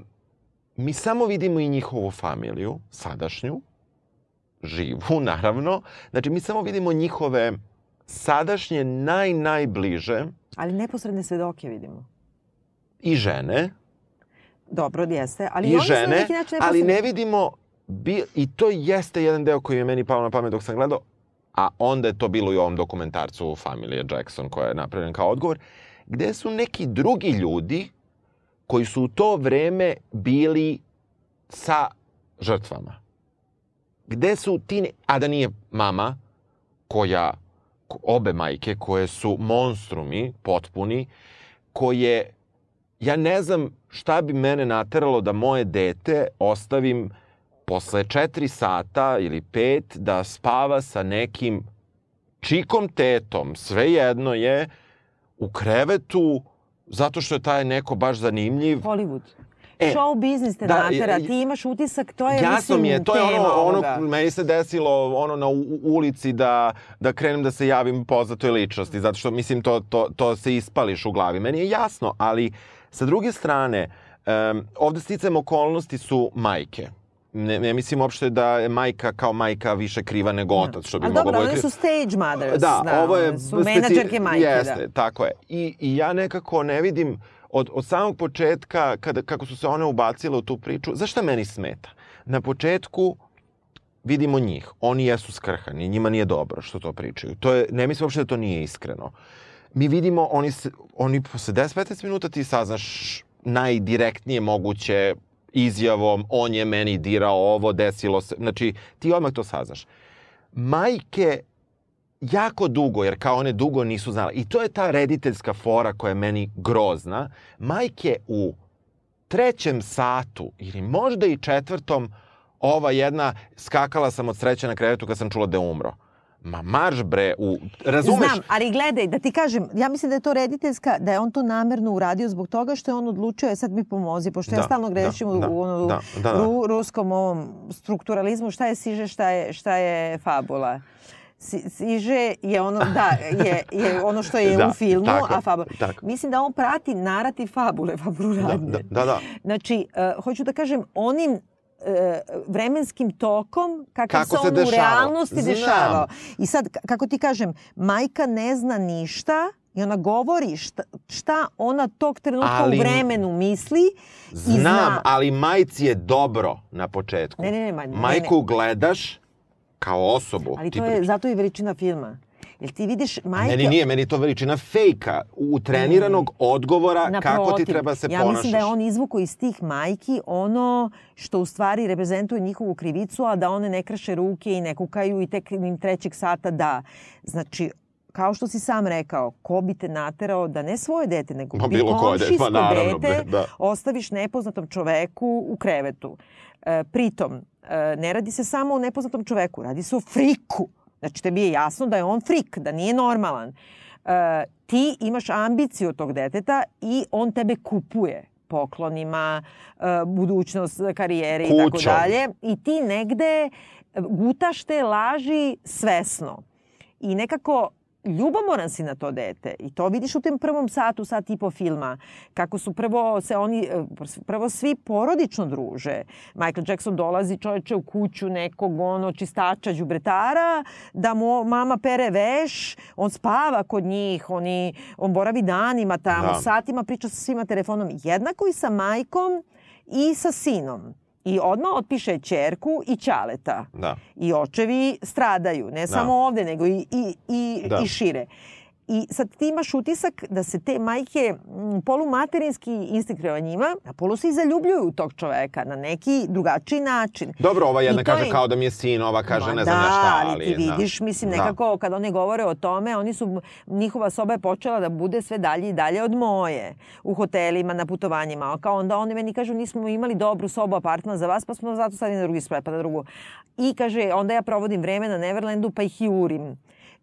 mi samo vidimo i njihovu familiju, sadašnju, živu, [LAUGHS] naravno. Znači, mi samo vidimo njihove sadašnje naj, najbliže. Ali neposredne svedoke vidimo. i žene, Dobro, jeste. Ali i žene, ali ne vidimo, bi, i to jeste jedan deo koji je meni pao na pamet dok sam gledao, a onda je to bilo i u ovom dokumentarcu Familije Jackson koja je napravljen kao odgovor, gde su neki drugi ljudi koji su u to vreme bili sa žrtvama. Gde su ti, ne- a da nije mama koja, ko- obe majke koje su monstrumi potpuni, koje, ja ne znam šta bi mene nateralo da moje dete ostavim posle četiri sata ili pet da spava sa nekim čikom tetom, svejedno je, u krevetu, zato što je taj neko baš zanimljiv. Hollywood. E, Show biznis te da, natera, ti imaš utisak, to je, Jasno mislim, mi je, to je ono, ono, meni se desilo ono na u- ulici da, da krenem da se javim poznatoj ličnosti, zato što mislim to, to, to se ispališ u glavi. Meni je jasno, ali sa druge strane, um, ovde sticam okolnosti su majke. Ne, ne mislim uopšte da je majka kao majka više kriva nego otac, što bi Ali moglo dobro, one su stage mothers. Da, ovo je... Su speci- menadžerke majke, Jeste, da. tako je. I, I ja nekako ne vidim od, od samog početka, kada, kako su se one ubacile u tu priču, zašto meni smeta? Na početku vidimo njih. Oni jesu skrhani, njima nije dobro što to pričaju. To je, ne mislim uopšte da to nije iskreno. Mi vidimo, oni, se, oni posle 10-15 minuta ti saznaš najdirektnije moguće izjavom, on je meni dirao ovo, desilo se. Znači, ti odmah to saznaš. Majke jako dugo, jer kao one dugo nisu znale. I to je ta rediteljska fora koja je meni grozna. Majke u trećem satu ili možda i četvrtom ova jedna skakala sam od sreće na krevetu kad sam čula da je umro. Ma marš bre, u, razumeš? Znam, ali gledaj, da ti kažem, ja mislim da je to rediteljska, da je on to namerno uradio zbog toga što je on odlučio, e sad mi pomozi, pošto ja Da, stalno grešim da, u, da, u ono, da, da, da. ru, ruskom ovom strukturalizmu, šta je siže, šta je, šta je fabula. Si- Siže je ono, da, je, je ono što je [LAUGHS] Da, u filmu, tako je, a fabula. tako. Mislim da on prati narativ fabule, fabulu Da, radnje. da, da, da. Znači, uh, hoću da kažem, onim e, vremenskim tokom kakav Kako se se on u dešavao. realnosti Znam. dešavao. I sad, kako ti kažem, majka ne zna ništa i ona govori šta, šta ona tog trenutka Ali- u vremenu misli i Znam, zna... ali majci je dobro na početku. Ne, ne, ne, ma- ne, Majku gledaš kao osobu. Ali to je, zato je veličina filma. Jer ti vidiš majke... Meni nije, meni to veličina fejka, utreniranog odgovora kako ti Naprotiv, treba se ja ponašaš. mislim da je on izvukao iz tih majki ono što u stvari reprezentuje njihovu krivicu, a da one ne kreše ruke i ne kukaju i tek im trećeg sata da. Znači, kao što si sam rekao, ko bi te naterao da ne svoje dete, nego Ma, bi bilo koje dete, pa naravno, dete da. ostaviš nepoznatom čoveku u krevetu. E, pritom, e, ne radi se samo o nepoznatom čoveku, radi se o friku. Znači, tebi je jasno da je on frik, da nije normalan. E, ti imaš ambiciju tog deteta i on tebe kupuje poklonima, e, budućnost karijere i tako dalje. I ti negde gutaš te laži svesno. I nekako ljubomoran si na to dete i to vidiš u tem prvom satu, sat i po filma, kako su prvo se oni, e, prvo svi porodično druže. Michael Jackson dolazi čoveče u kuću nekog ono čistača, đubretara, da mu mama pere veš, on spava kod njih, oni, on boravi danima tamo, Da. satima priča sa svima telefonom, jednako i sa majkom i sa sinom. I odmah otpiše čerku i ćaleta. Da. I očevi stradaju, ne samo ovde, nego i, i, i, Da. i šire. I sad ti imaš utisak da se te majke m, polumaterinski instinkt prema njima, a polu se i zaljubljuju u tog čoveka na neki drugačiji način. Dobro, ova jedna I kaže je- kao da mi je sin, ova kaže Ma ne znam ja šta, da, ali... ali ti vidiš, mislim, Da. nekako kad oni govore o tome, oni su, njihova soba je počela da bude sve dalje i dalje od moje. U hotelima, na putovanjima. A Kao onda oni meni kažu, nismo imali dobru sobu, apartman za vas, pa smo zato stavili na drugi sprat, pa na drugu. I kaže, onda ja provodim vreme na Neverlandu, pa ih jurim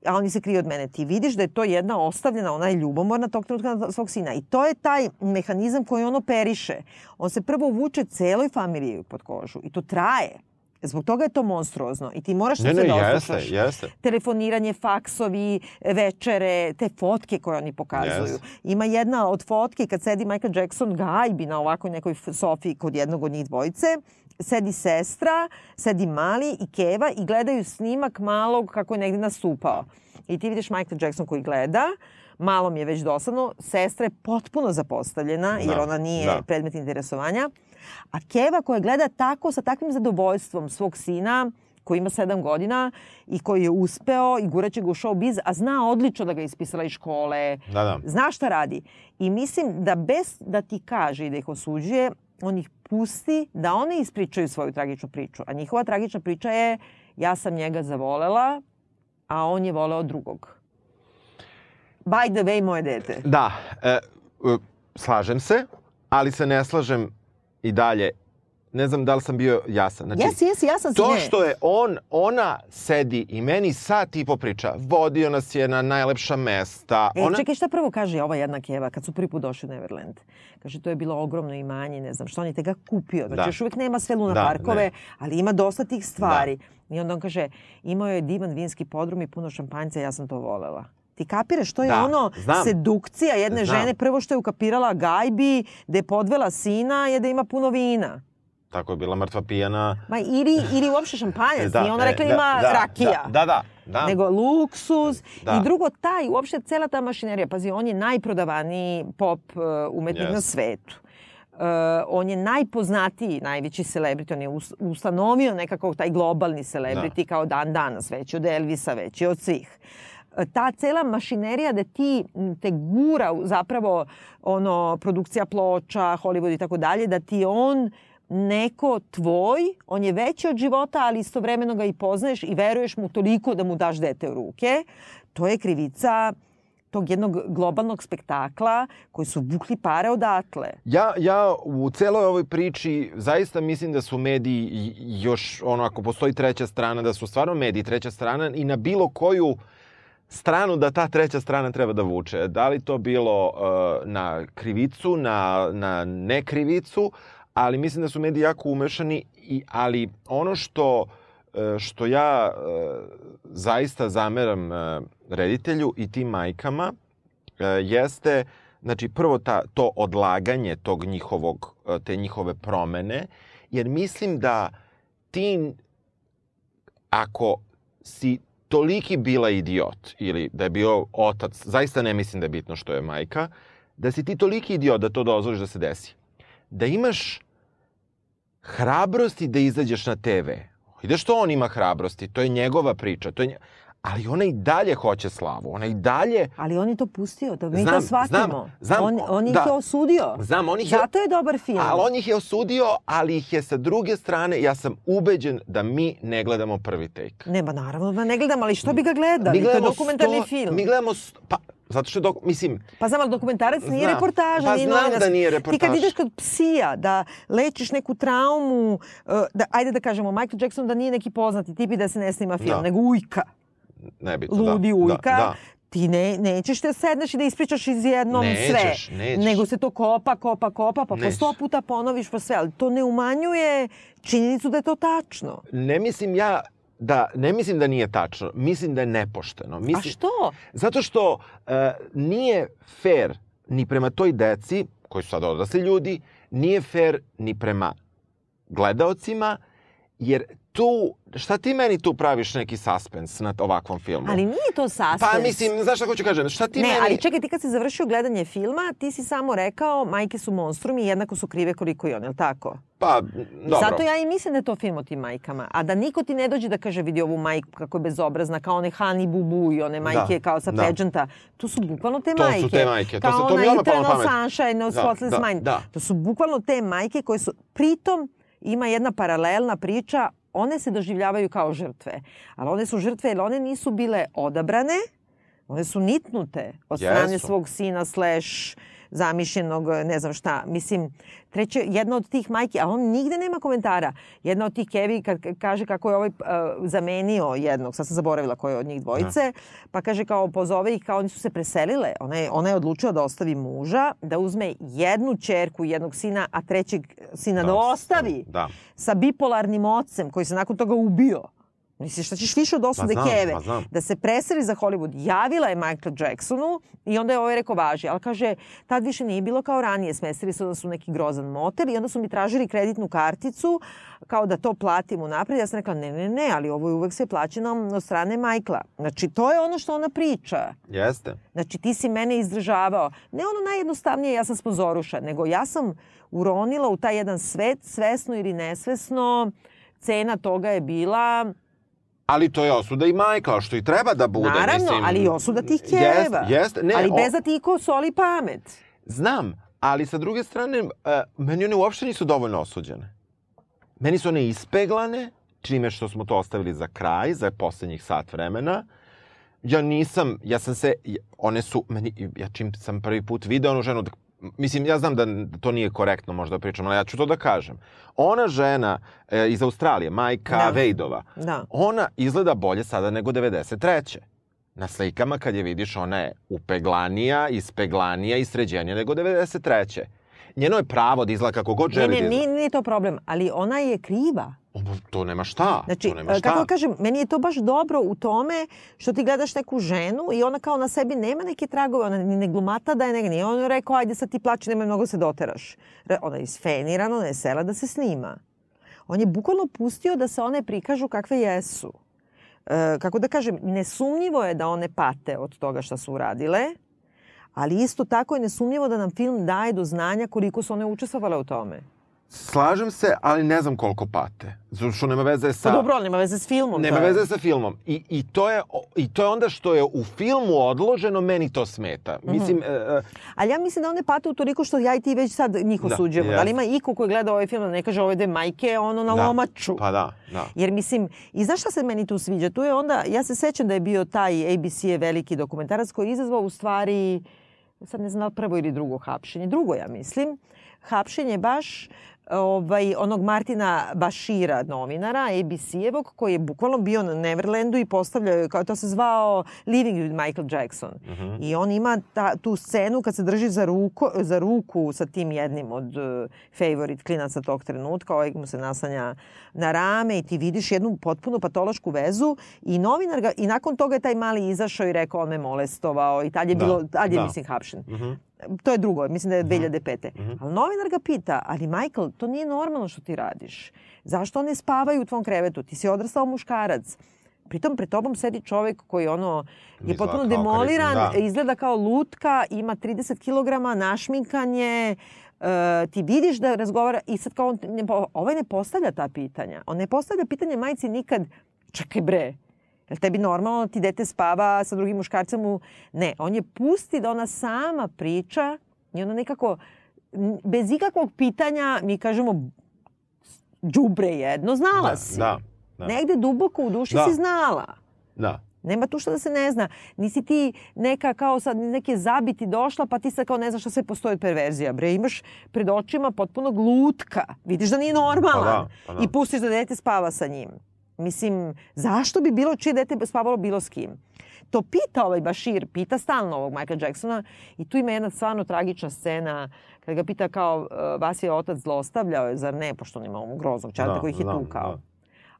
a oni se kriju od mene. Ti vidiš da je to jedna ostavljena, ona je ljubomorna tog trenutka na svog sina. I to je taj mehanizam koji on operiše. On se prvo vuče celoj familiji pod kožu i to traje. Zbog toga je to monstruozno i ti moraš Ne, da se ne, doslušaš. jeste, jeste. Telefoniranje, faksovi, večere, te fotke koje oni pokazuju. Jeste. Ima jedna od fotke kad sedi Michael Jackson gajbi na ovakoj nekoj sofi kod jednog od njih dvojice. Sedi sestra, sedi mali i Keva i gledaju snimak malog kako je negde nastupao. I ti vidiš Michael Jackson koji gleda, malom je već dosadno, sestra je potpuno zapostavljena, jer Da, ona nije da. predmet interesovanja. A Keva koja gleda tako, sa takvim zadovoljstvom svog sina, koji ima sedam godina i koji je uspeo i guraće ga u show biz, a zna odlično da ga je ispisala iz škole, Da, da. zna šta radi. I mislim da bez da ti kaže i da ih osuđuje, on ih pusti da one ispričaju svoju tragičnu priču. A njihova tragična priča je ja sam njega zavolela, a on je voleo drugog. By the way, moje dete. Da, e, e, slažem se, ali se ne slažem i dalje. Ne znam da li sam bio jasan. Znači, Jesi, jesi, ja sam si To ne. što je on, ona sedi i meni sat i po priča, vodio nas je na najlepša mesta. E, ona... čekaj, šta prvo kaže ova jedna keva kad su prvi put došli u Neverland? Kaže, to je bilo ogromno imanje, ne znam što, on je te ga kupio. Znači, Da. još uvijek nema sve luna Da, parkove, ne. ali ima dosta tih stvari. I onda on kaže, imao je divan vinski podrum i puno šampanjca, ja sam to volela. Ti kapiraš, to je Da, ono znam. sedukcija jedne Znam. žene. Prvo što je ukapirala gajbi, da je podvela sina, je da ima puno vina. Tako je bila mrtva pijana. Ma ili, ili uopšte šampanjac. Nije ona e, rekla ima rakija. Da, da, da. da. nego luksuz. Da. I drugo, taj, uopšte cela ta mašinerija, pazi, on je najprodavaniji pop uh, umetnik Yes. na svetu. Uh, on je najpoznatiji, najveći celebrity, on je us- ustanovio nekako taj globalni celebrity kao dan danas, veći od Elvisa, veći od svih. E, Ta cela mašinerija da ti te gura zapravo ono produkcija ploča, Hollywood i tako dalje, da ti on neko tvoj, on je veći od života, ali istovremeno ga i poznaješ i veruješ mu toliko da mu daš dete u ruke. To je krivica tog jednog globalnog spektakla koji su vukli pare odatle. Ja, ja u celoj ovoj priči zaista mislim da su mediji još, ono, ako postoji treća strana, da su stvarno mediji treća strana i na bilo koju stranu da ta treća strana treba da vuče. Da li to bilo uh, na krivicu, na, na nekrivicu, ali mislim da su mediji jako umešani, i, ali ono što e, što ja e, zaista zameram reditelju i tim majkama jeste znači prvo ta, to odlaganje tog njihovog, te njihove promene, jer mislim da ti ako si toliki bila idiot ili da je bio otac, zaista ne mislim da je bitno što je majka, da si ti toliki idiot da to dozvoliš da se desi. Da imaš hrabrosti da izađeš na TV. Ide što on ima hrabrosti, to je njegova priča, to je nje... ali ona i dalje hoće slavu, ona i dalje Ali on je to pustio, da mi Znam, to shvatimo. znam, znam, on, on ih da. je osudio. Znam, on ih je- Zato je dobar film. Ali on ih je osudio, ali ih je sa druge strane, ja sam ubeđen da mi ne gledamo prvi take. Ne, ba naravno da ne gledam, ali što bi ga gledali? To je dokumentarni sto- film. Mi gledamo, sto, pa, zato što dok, mislim, Pa znam, ali dokumentarac nije Znam. reportaža, Pa nije znam novinarski. da nije Ti reportaž. kad ideš kod psija da lečiš neku traumu, uh, da, ajde da kažemo, Michael Jackson da nije neki poznati tip i da se ne snima film, Da. nego ujka, nebitno. ludi da, ujka. Da, da. Ti ne, nećeš te sedneš i da ispričaš iz jednom Nećeš, sve. nećeš. Nego se to kopa, kopa, kopa, pa po sto puta ponoviš po sve. Ali to ne umanjuje činjenicu da je to tačno. Ne mislim ja da, ne mislim da nije tačno, mislim da je nepošteno. Mislim, A što? Zato što e, nije fair ni prema toj deci, koji su sad odrasli ljudi, nije fair ni prema gledaocima, jer tu, šta ti meni tu praviš neki suspens na ovakvom filmu? Ali nije to suspens. Pa mislim, znaš šta hoću kažem, šta ti ne, meni... ali čekaj, ti kad si završio gledanje filma, ti si samo rekao majke su monstrumi i jednako su krive koliko i on, je li tako? Pa, dobro. Zato ja i mislim da je to film o tim majkama. A da niko ti ne dođe da kaže vidi ovu majku kako je bezobrazna, kao one Hani Bubu i one majke Da, kao sa da. pageanta. To su bukvalno te To su majke. te majke, to Kao se- to mi ona odmah palo na Eternal. Sunshine, No Da, Spotless da, Mind. da. To su bukvalno te majke koje su, pritom ima jedna paralelna priča, one se doživljavaju kao žrtve. Ali one su žrtve jer one nisu bile odabrane, one su nitnute od strane Jesu. svog sina slash zamišljenog, ne znam šta. Mislim, treće, jedna od tih majki, a on nigde nema komentara. Jedna od tih kevi kad ka- kaže kako je ovaj uh, zamenio jednog, sad sam zaboravila ko je od njih dvojice, pa kaže kao pozove ih, kao oni su se preselile. Ona je, ona je odlučila da ostavi muža, da uzme jednu čerku i jednog sina, a trećeg sina da, Da, ostavi da. sa bipolarnim ocem koji se nakon toga ubio. Misliš, šta ćeš više od osude Ma znam, Keve? ma znam. Da se preseli za Hollywood. Javila je Michael Jacksonu i onda je ovaj rekao važi. Ali kaže, tad više nije bilo kao ranije. Smestili su da su neki grozan motel i onda su mi tražili kreditnu karticu kao da to platim unapred. Ja sam rekla, ne, ne, ne, ali ovo je uvek sve plaćeno od strane Michaela. Znači, to je ono što ona priča. Jeste. Znači, ti si mene izdržavao. Ne ono najjednostavnije, ja sam sponzoruša, nego ja sam uronila u taj jedan svet, svesno ili nesvesno. Cena toga je bila Ali to je osuda i Majkla, što i treba da bude. Naravno, mislim, ali i osuda tih Jest, keva. jest, ne, ali o- bez da ti iko soli pamet. Znam, ali sa druge strane, uh, meni one uopšte nisu dovoljno osuđene. Meni su one ispeglane, čime što smo to ostavili za kraj, za poslednjih sat vremena. Ja nisam, ja sam se, one su, meni, ja čim sam prvi put video onu ženu, da- mislim, ja znam da to nije korektno možda da pričam, ali ja ću to da kažem. Ona žena e, iz Australije, majka Da. Vejdova, Da. ona izgleda bolje sada nego 93. Na slikama kad je vidiš ona je upeglanija, ispeglanija i sređenija nego 93. Njeno je pravo da izgleda kako god Ne, želi ne, da izgleda. nije, nije to problem, ali ona je kriva. To nema šta. Znači, to nema šta. kako da kažem, meni je to baš dobro u tome što ti gledaš neku ženu i ona kao na sebi nema neke tragove, ona ni ne glumata da je nega. Nije on rekao, ajde sad ti plači, nemoj mnogo se doteraš. Ona je isfenirana, ona je sela da se snima. On je bukvalno pustio da se one prikažu kakve jesu. E, kako da kažem, nesumnjivo je da one pate od toga šta su uradile, ali isto tako je nesumnjivo da nam film daje do znanja koliko su one učestvovale u tome. Slažem se, ali ne znam koliko pate. Zato što nema veze sa... Pa dobro, ali nema veze s filmom. Nema je. veze sa filmom. I, i, to je, I to je onda što je u filmu odloženo, meni to smeta. Mhm. Mislim, e, e, Ali ja mislim da one pate u toliko što ja i ti već sad njih Da, osuđujemo. Da, li jeste. ima iko koji gleda ovaj film da ne kaže ove dve majke ono na da. lomaču? Pa da, da. Jer mislim, i znaš šta se meni tu sviđa? Tu je onda, ja se sećam da je bio taj ABC je veliki dokumentarac koji je izazvao u stvari, sad ne znam da prvo ili drugo hapšenje, drugo ja mislim, hapšenje baš ovaj, onog Martina Bašira, novinara, ABC-evog, koji je bukvalno bio na Neverlandu i postavljao, kao to se zvao Living with Michael Jackson. I on ima ta, tu scenu kad se drži za, ruko, za ruku sa tim jednim od uh, favorite klinaca tog trenutka, ovaj mu se nasanja na rame i ti vidiš jednu potpuno patološku vezu i novinar ga, i nakon toga je taj mali izašao i rekao on me molestovao i tad je Da, bilo, tad je da. mislim hapšen. Mhm. To je drugo, mislim da je 2005. Ali novinar ga pita, ali Michael, to nije normalno što ti radiš. Zašto one spavaju u tvom krevetu? Ti si odrastao muškarac. Pritom pred tobom sedi čovek koji ono je Izgleda potpuno demoliran, da. izgleda kao lutka, ima 30 kg, našminkan je, e, ti vidiš da razgovara i sad kao on, ne, ovaj ne postavlja ta pitanja. On ne postavlja pitanje majci nikad, čekaj bre, je li tebi normalno da ti dete spava sa drugim muškarcem u... Ne, on je pusti da ona sama priča i ona nekako, bez ikakvog pitanja, mi kažemo, đubre jedno, znala Da, si. da, da. Negde duboko u duši Da. si znala. Da. Nema tu što da se ne zna. Nisi ti neka kao sad neke zabiti došla pa ti sad kao ne znaš šta sve postoji od perverzija. Bre, imaš pred očima potpuno glutka. Vidiš da nije normalan. Pa da, pa da. I pustiš da dete spava sa njim. Mislim, zašto bi bilo čije dete spavalo bilo s kim? To pita ovaj Bashir, pita stalno ovog Michael Jacksona i tu ima jedna stvarno tragična scena kada ga pita kao uh, vas je otac zlostavljao, zar ne, pošto on ima ovu groznog čarta Da, koji ih je tukao. da.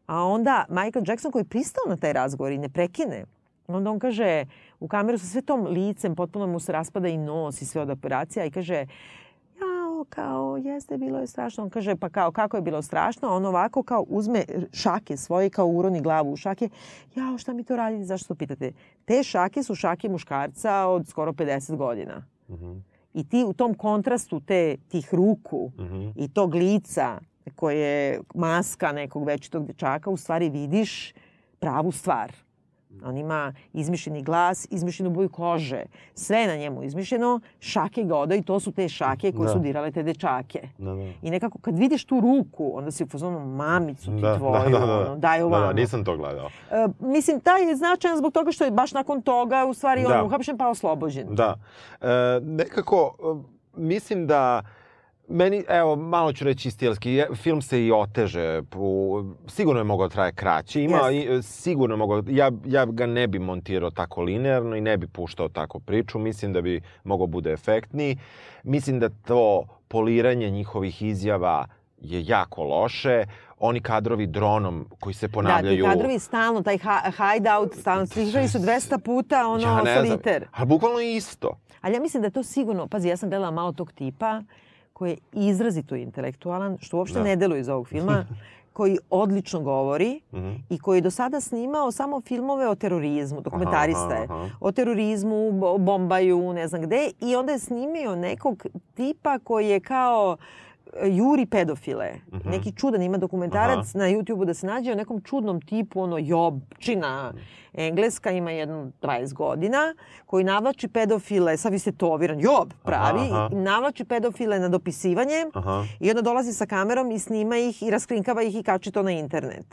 A onda Michael Jackson koji pristao na taj razgovor i ne prekine, onda on kaže u kameru sa sve tom licem, potpuno mu se raspada i nos i sve od operacija i kaže kao, jeste, bilo je strašno. On kaže, pa kao, kako je bilo strašno? On ovako kao uzme šake svoje, kao uroni glavu u šake. Jao, šta mi to radite? Zašto to pitate? Te šake su šake muškarca od skoro 50 godina. I ti u tom kontrastu te, tih ruku i tog lica koje je maska nekog večitog dečaka, u stvari vidiš pravu stvar. On ima izmišljeni glas, izmišljenu boju kože. Sve je na njemu izmišljeno, šake ga odaju, to su te šake koje Da. su dirale te dečake. Da, da. I nekako kad vidiš tu ruku, onda si u fazonu mamicu ti Da, tvoju, da, da, da. ono, daj Da, ovamo. da, nisam to gledao. E, mislim, taj je značajan zbog toga što je baš nakon toga u stvari Da. on uhapšen pa oslobođen. Da. E, nekako, e, mislim da Meni, evo, malo ću reći stilski, film se i oteže, po, sigurno je mogao da traje kraće, ima, i, e, sigurno je mogao, ja, ja ga ne bi montirao tako linearno i ne bi puštao tako priču, mislim da bi mogao bude efektniji, mislim da to poliranje njihovih izjava je jako loše, oni kadrovi dronom koji se Da, ponavljaju. ti kadrovi stalno, taj hideout, stalno, slišali su 200 puta ono ja ne znam, ali bukvalno isto. Ali ja mislim da to sigurno, pazi, ja sam gledala malo tog tipa koji je izrazito intelektualan, što uopšte Da. ne deluje iz ovog filma, [LAUGHS] koji odlično govori Mhm. i koji je do sada snimao samo filmove o terorizmu, dokumentarista je. Aha, aha. O terorizmu, bo- bombaju, ne znam gde. I onda je snimio nekog tipa koji je kao juri pedofile. Mhm. Neki čudan ima dokumentarac na YouTube-u da se nađe o nekom čudnom tipu, ono jobčina engleska, ima jedno 20 godina, koji navlači pedofile, sad vi ste toviran, job pravi, Aha, aha. navlači pedofile na dopisivanje Aha. i onda dolazi sa kamerom i snima ih i raskrinkava ih i kači to na internet.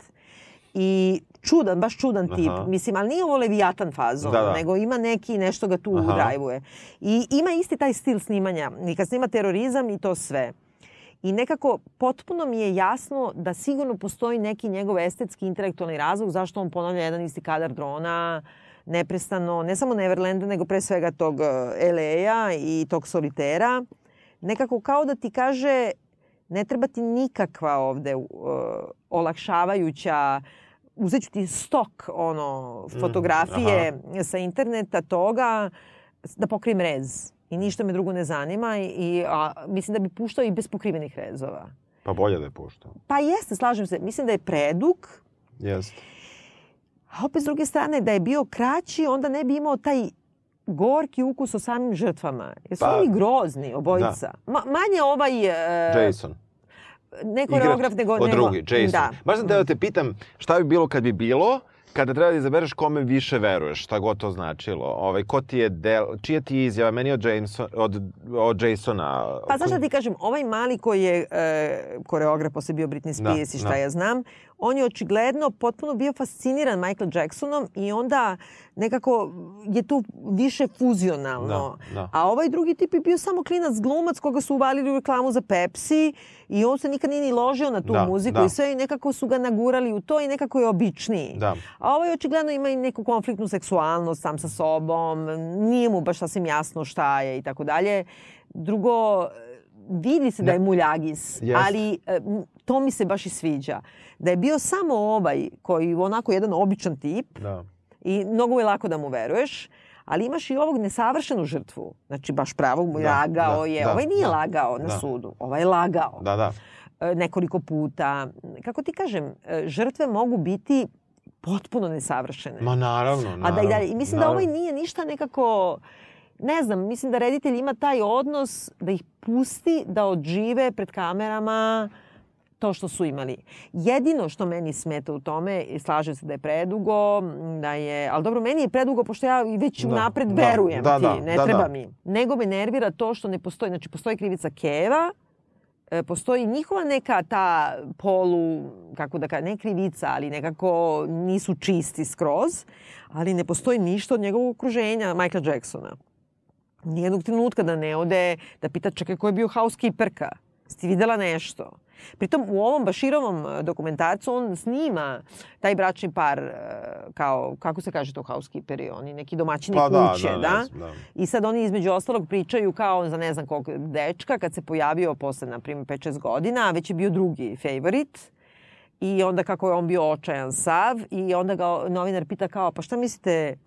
I čudan, baš čudan tip. Aha. Mislim, ali nije ovo Leviatan fazon, Da, da. nego ima neki, nešto ga tu Aha. udrajvuje. I ima isti taj stil snimanja. I kad snima terorizam i to sve. I nekako potpuno mi je jasno da sigurno postoji neki njegov estetski intelektualni razlog zašto on ponavlja jedan isti kadar drona neprestano, ne samo Neverlanda, nego pre svega tog uh, LA-a i tog solitera. Nekako kao da ti kaže ne treba ti nikakva ovde uh, olakšavajuća uzet ću ti stok ono, fotografije sa interneta toga da pokrijem rez. I ništa me drugo ne zanima i, i a, mislim da bi puštao i bez pokrivenih rezova. Pa bolje da je puštao. Pa jeste, slažem se. Mislim da je predug, Jeste. a opet s druge strane da je bio kraći, onda ne bi imao taj gorki ukus o samim žrtvama. Jer su Pa, oni grozni, obojica. Ma, manje ovaj... e, Jason. ne koreograf, nego... Od drugi, Jason. Da. Baš sam teo da te pitam šta bi bilo kad bi bilo kada treba da izabereš kome više veruješ, šta god to značilo. Ovaj, ko ti je del, čija ti je izjava? Meni od, Jameson, od, od Jasona. Pa znaš šta ti kažem, ovaj mali koji je e, koreograf, posle bio Britney Spears Da, i šta da. ja znam, on je očigledno potpuno bio fasciniran Michael Jacksonom i onda nekako je tu više fuzionalno. Da, da. A ovaj drugi tip je bio samo klinac glumac koga su uvalili u reklamu za Pepsi i on se nikad nije ni ložio na tu Da, muziku da. i sve i nekako su ga nagurali u to i nekako je običniji. Da. A ovaj očigledno ima i neku konfliktnu seksualnost sam sa sobom, nije mu baš sasvim jasno šta je i tako dalje. Drugo, vidi se da je muljagis, Jeste. ali e, to mi se baš i sviđa. Da je bio samo ovaj koji onako jedan običan tip Da. I mnogo je lako da mu veruješ, ali imaš i ovog nesavršenu žrtvu. Znači, baš pravog mu Da, lagao da, je. da, ovaj nije da, lagao na da. sudu, ovaj je lagao Da, da. e, nekoliko puta. Kako ti kažem, e, žrtve mogu biti potpuno nesavršene. Ma naravno, naravno. A da i dalje. I mislim da naravno. ovaj nije ništa nekako... Ne znam, mislim da reditelj ima taj odnos da ih pusti da odžive pred kamerama to što su imali. Jedino što meni smeta u tome, i slažem se da je predugo, da je, ali dobro, meni je predugo pošto ja već Da, napred da, verujem da, ti, da, ne da, treba da. mi. Nego me nervira to što ne postoji, znači postoji krivica Keva, e, postoji njihova neka ta polu, kako da kažem, ne krivica, ali nekako nisu čisti skroz, ali ne postoji ništa od njegovog okruženja, Michaela Jacksona. Nijednog trenutka da ne ode, da pita čekaj ko je bio housekeeperka. Jesi videla nešto? Pritom u ovom Baširovom e, dokumentarcu on snima taj bračni par e, kao, kako se kaže to housekeeperi, oni neki domaćini Pa da, kuće, da, da? ne znam, da. I sad oni između ostalog pričaju kao za ne znam kog dečka kad se pojavio posle, na primjer, 5-6 godina, a već je bio drugi favorit. I onda kako je on bio očajan sav i onda ga novinar pita kao, pa šta mislite,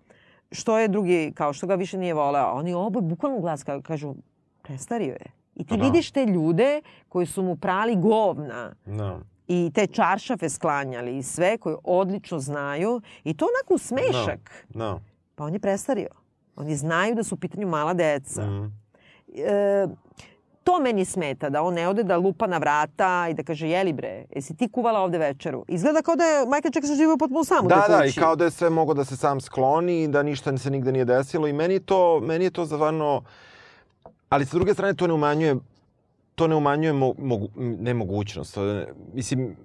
što je drugi, kao što ga više nije voleo? Oni oboje bukvalno glas kažu, prestario je. I ti Da. vidiš te ljude koji su mu prali govna Da. i te čaršafe sklanjali i sve koji odlično znaju i to onako u smešak. Da. Pa on je prestario. Oni znaju da su u pitanju mala deca. Mm. E, to meni smeta, da on ne ode da lupa na vrata i da kaže, jeli bre, jesi ti kuvala ovde večeru? Izgleda kao da je Michael Jackson živio potpuno sam u Da, toj da, i kao da je sve mogo da se sam skloni i da ništa se nigde nije desilo i meni je to, meni je to zavarno... Ali sa druge strane to ne umanjuje to ne umanjuje mo, mogu, nemogućnost. Mislim,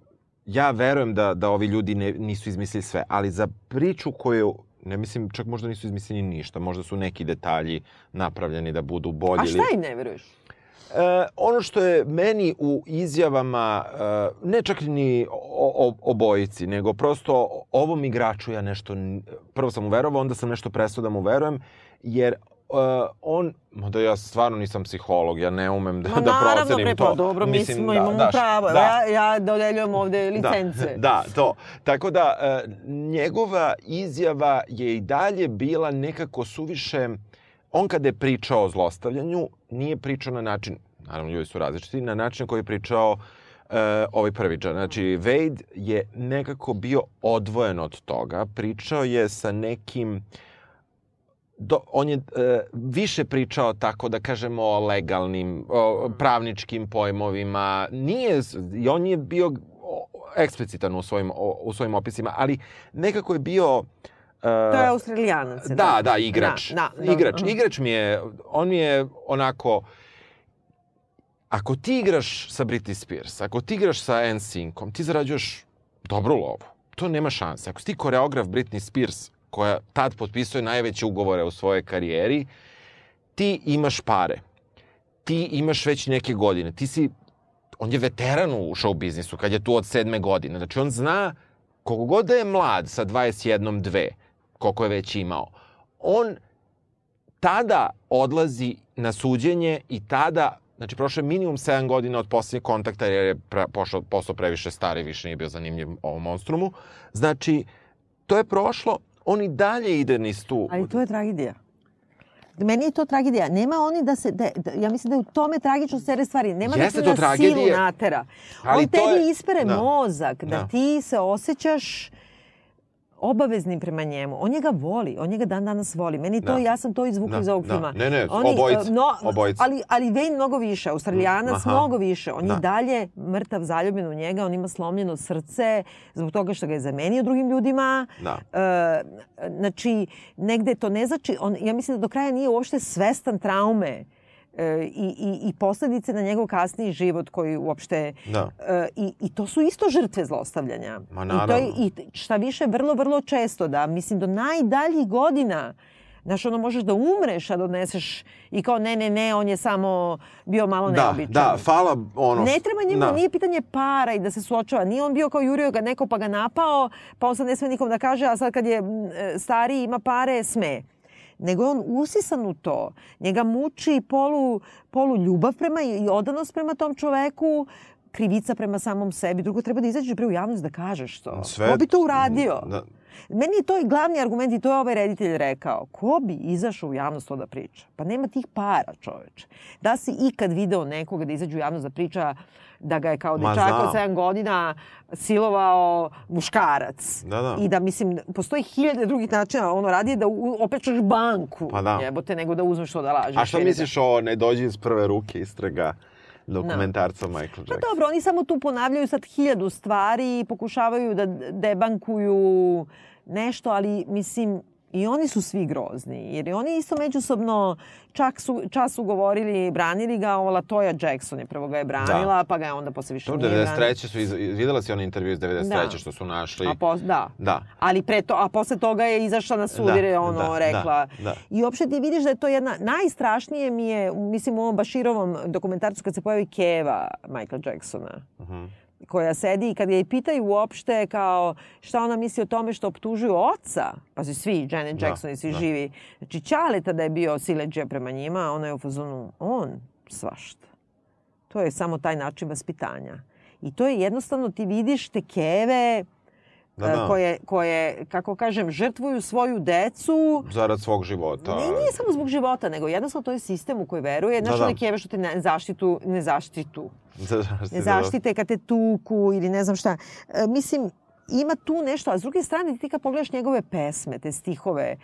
ja verujem da, da ovi ljudi ne, nisu izmislili sve, ali za priču koju, ne mislim, čak možda nisu izmislili ništa, možda su neki detalji napravljeni da budu bolji. A šta im ne veruješ? E, ono što je meni u izjavama, e, ne čak ni o, o, obojici, nego prosto ovom igraču ja nešto, prvo sam mu verovao, onda sam nešto prestao da mu verujem, jer uh, on, da ja stvarno nisam psiholog, ja ne umem da, Ma da naravno, procenim to. pa dobro, mi Mislim, smo, da, imamo daš, pravo. Da, Ja, ja dodeljujem ovde licence. Da, [LAUGHS] da, to. Tako da, e, njegova izjava je i dalje bila nekako suviše... On kada je pričao o zlostavljanju, nije pričao na način, naravno ljudi su različiti, na način koji je pričao e, ovaj prvi džan. Znači, Wade je nekako bio odvojen od toga. Pričao je sa nekim do, on je e, više pričao tako da kažemo o legalnim, o pravničkim pojmovima. Nije, i on je bio eksplicitan u svojim, o, u svojim opisima, ali nekako je bio... E, To je australijanac. Da, tako? da, igrač. Da, da, igrač. aha. Igrač mi je, on mi je onako, ako ti igraš sa Britney Spears, ako ti igraš sa NSYNC-om, ti zarađuješ dobru lovu. To nema šanse. Ako si ti koreograf Britney Spears, koja tad potpisuje najveće ugovore u svojoj karijeri, ti imaš pare. Ti imaš već neke godine. Ti si, on je veteran u show biznisu, kad je tu od sedme godine. Znači, on zna, koliko god da je mlad sa 21, 2, koliko je već imao, on tada odlazi na suđenje i tada, znači prošlo je minimum 7 godina od posljednjeg kontakta jer je pošao, postao previše stari, više nije bio zanimljiv ovom monstrumu. Znači, to je prošlo, on i dalje ide niz tu. Ali to je tragedija. Meni je to tragedija. Nema oni da se, da, da, ja mislim da je u tome tragično sere stvari. Nema Jeste da te na silu natera. ali On tebi je- ispere da. mozak, da. Da. ti se osjećaš obaveznim prema njemu. On njega voli, on njega dan danas voli. Meni to, Da. ja sam to izvukla Da, iz ovog da. filma. Ne, ne, Oni, obojica, e, No, obojica. Ali, ali Wayne mnogo više, australijanac Aha. mnogo više. On Da. je dalje mrtav, zaljubljen u njega, on ima slomljeno srce zbog toga što ga je zamenio drugim ljudima. Da. E, znači, negde to ne znači, on, ja mislim da do kraja nije uopšte svestan traume e, i, i, i posledice na njegov kasniji život koji uopšte... Da. E, i, I to su isto žrtve zlostavljanja. Ma, I, to je, naravno. I šta više, vrlo, vrlo često da, mislim, do najdaljih godina Znaš, ono, možeš da umreš, a da odneseš i kao ne, ne, ne, on je samo bio malo Da, neobičan. da, fala ono... Ne treba njemu, da. nije pitanje para i da se suočava. Nije on bio kao jurio ga neko pa ga napao, pa on sad ne sme nikom da kaže, a sad kad je e, stariji ima pare, sme. Nego je on usisan u to. Njega muči polu, polu ljubav prema i odanost prema tom čoveku, krivica prema samom sebi. Drugo, treba da izađeš pre u javnost da kažeš to. Sve- Ko bi to uradio? Da. Meni je to i glavni argument i to je ovaj reditelj rekao. Ko bi izašao u javnost to da priča? Pa nema tih para, čoveče. Da si ikad video nekoga da izađe u javnost da priča da ga je kao dečak od znam. 7 godina silovao muškarac. Da, da. I da, mislim, postoji hiljade drugih načina. Ono radi da u- opljačkaš banku. Pa da. Jebote, nego da uzmeš to da lažeš. A šta da- misliš o Ne dođi iz prve ruke istraga dokumentarca Michael Pa Jackson? dobro, oni samo tu ponavljaju sad hiljadu stvari i pokušavaju da debankuju nešto, ali mislim i oni su svi grozni. Jer oni isto međusobno čak su, čas su govorili, branili ga, ova Latoya Jackson je prvo ga je branila, Da. pa ga je onda posle više To nije branila. 93. su, iz, videla si onaj intervju iz 93. Da. što su našli. A pos, da. Da. Ali pre to, a posle toga je izašla na sud Da, jer je ono da, rekla. da, da. I uopšte ti vidiš da je to jedna, najstrašnije mi je, mislim u ovom Baširovom dokumentarcu kad se pojavi Keva Michael Jacksona. Mhm. Koja sedi i kad je i pitaju uopšte kao šta ona misli o tome što optužuju oca, pa su svi, Janet Da, Jackson i svi da. živi. Znači, Ćaleta da je bio sileđe prema njima, ona je u fazonu, on svašta. To je samo taj način vaspitanja. I to je jednostavno, ti vidiš te keve Da, e, da. koje, koje, kako kažem, žrtvuju svoju decu. Zarad svog života. Ne, nije samo zbog života, nego jednostavno to je sistem u koji veruje. Znaš, Da, da. keve što te ne zaštitu, ne zaštitu Za [LAUGHS] zaštitu. ne zaštite kad te tuku ili ne znam šta. E, mislim, ima tu nešto, a s druge strane ti kad pogledaš njegove pesme, te stihove,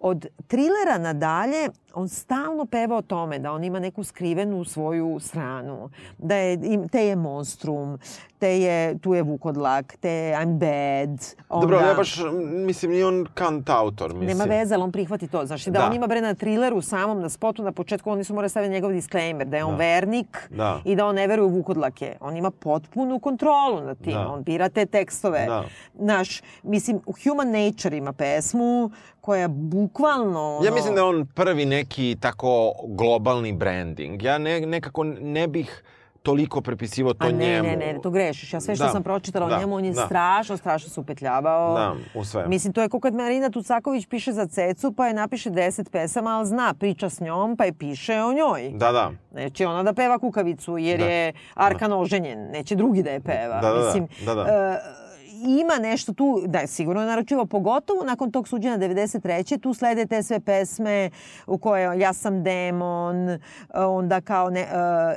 od trilera nadalje, on stalno peva o tome da on ima neku skrivenu svoju stranu, da je, te je monstrum, te je, tu je vukodlak, te je I'm bad. Onda, Dobro, ja baš, mislim, nije on kant autor, mislim. Nema veze, ali on prihvati to. Znači da, Da. on ima bre na trileru samom, na spotu, na početku, oni su morali staviti njegov disclaimer, da je on Da. vernik Da. i da on ne veruje u vukodlake. On ima potpunu kontrolu nad tim. Da. On bira te tekstove. Da. Naš, mislim, u Human Nature ima pesmu koja bukvalno... Ono, Ja mislim da on prvi neki tako globalni branding. Ja ne, nekako ne bih toliko prepisivao to A ne, njemu. ne, ne, to grešiš. Ja sve što Da, sam pročitala da, o njemu, on je da. strašno, strašno se upetljavao. Da, u sve. Mislim, to je kao kad Marina Tucaković piše za Cecu, pa je napiše 10 pesama, ali zna, priča s njom, pa je piše o njoj. Da, da. Neće ona da peva kukavicu, jer Da. je Arkan oženjen. Neće drugi da je peva. Da, da, da. Mislim, Da, da. e, ima nešto tu, da je sigurno naručivo, pogotovo nakon tog suđenja 93. Tu slede te sve pesme u koje ja sam demon, e, onda kao ne, e,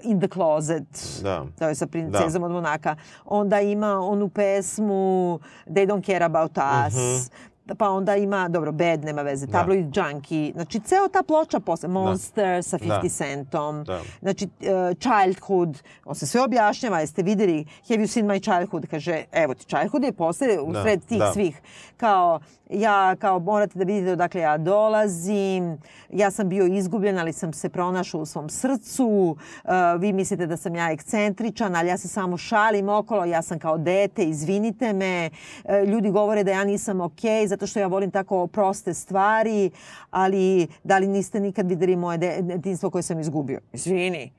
In the Closet, Da. to je sa princezom od Monaka. Onda ima onu pesmu They don't care about us. Mhm. Pa onda ima, dobro, Bad nema veze, Tabloid Junkie. Znači, ceo ta ploča posle, Monster sa 50 Da. centom. Da. Znači, uh, Childhood, on se sve objašnjava, jeste videli, have you seen my childhood? Kaže, evo ti, Childhood je posle, u Da, sred tih da. svih. Kao, ja, kao, morate da vidite odakle ja dolazim, ja sam bio izgubljen, ali sam se pronašao u svom srcu, uh, vi mislite da sam ja ekscentričan, ali ja se samo šalim okolo, ja sam kao dete, izvinite me, Uh, ljudi govore da ja nisam okej, zato što ja volim tako proste stvari, ali da li niste nikad videli moje de- detinstvo koje sam izgubio? Izvini.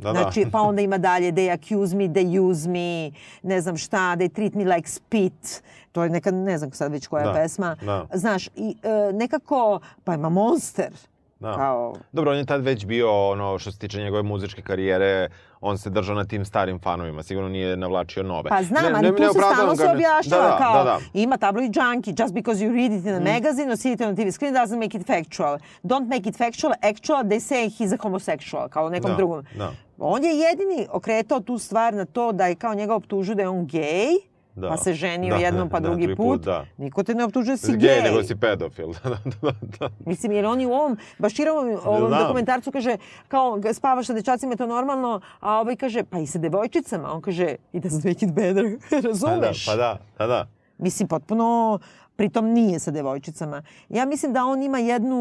Da, Znači, da. pa onda ima dalje they accuse me, they use me, ne znam šta, they treat me like spit. To je neka, ne znam sad već koja Da, pesma. da. Znaš, i e, nekako, pa ima Monster. Da. Kao, Dobro, on je tad već bio, ono, što se tiče njegove muzičke karijere, on se držao na tim starim fanovima, sigurno nije navlačio nove. pa znam, Ne- ali ne- tu ne se stalno ga, se objašnjava da, da, kao da, da. ima tabloid junkie, just because you read it in a magazine or see it on a TV screen doesn't make it factual. Don't make it factual, actual, they say he's a homosexual, kao nekom Da, drugom. da. On je jedini okretao tu stvar na to da je kao njega optužuju da je on gej, Da. pa se ženio Da, jednom pa da, drugi drugi put. put, da. Niko te ne optužuje da si gej. gej, nego si pedofil. [LAUGHS] da, da, da. Mislim, jer oni u ovom Baširovom ovom Znam. dokumentarcu kaže kao spavaš sa dečacima je to normalno, a ovaj kaže pa i sa devojčicama. On kaže it doesn't make it better. Pa da, Razumeš? pa da, da, da. Mislim, potpuno pritom nije sa devojčicama. Ja mislim da on ima jednu...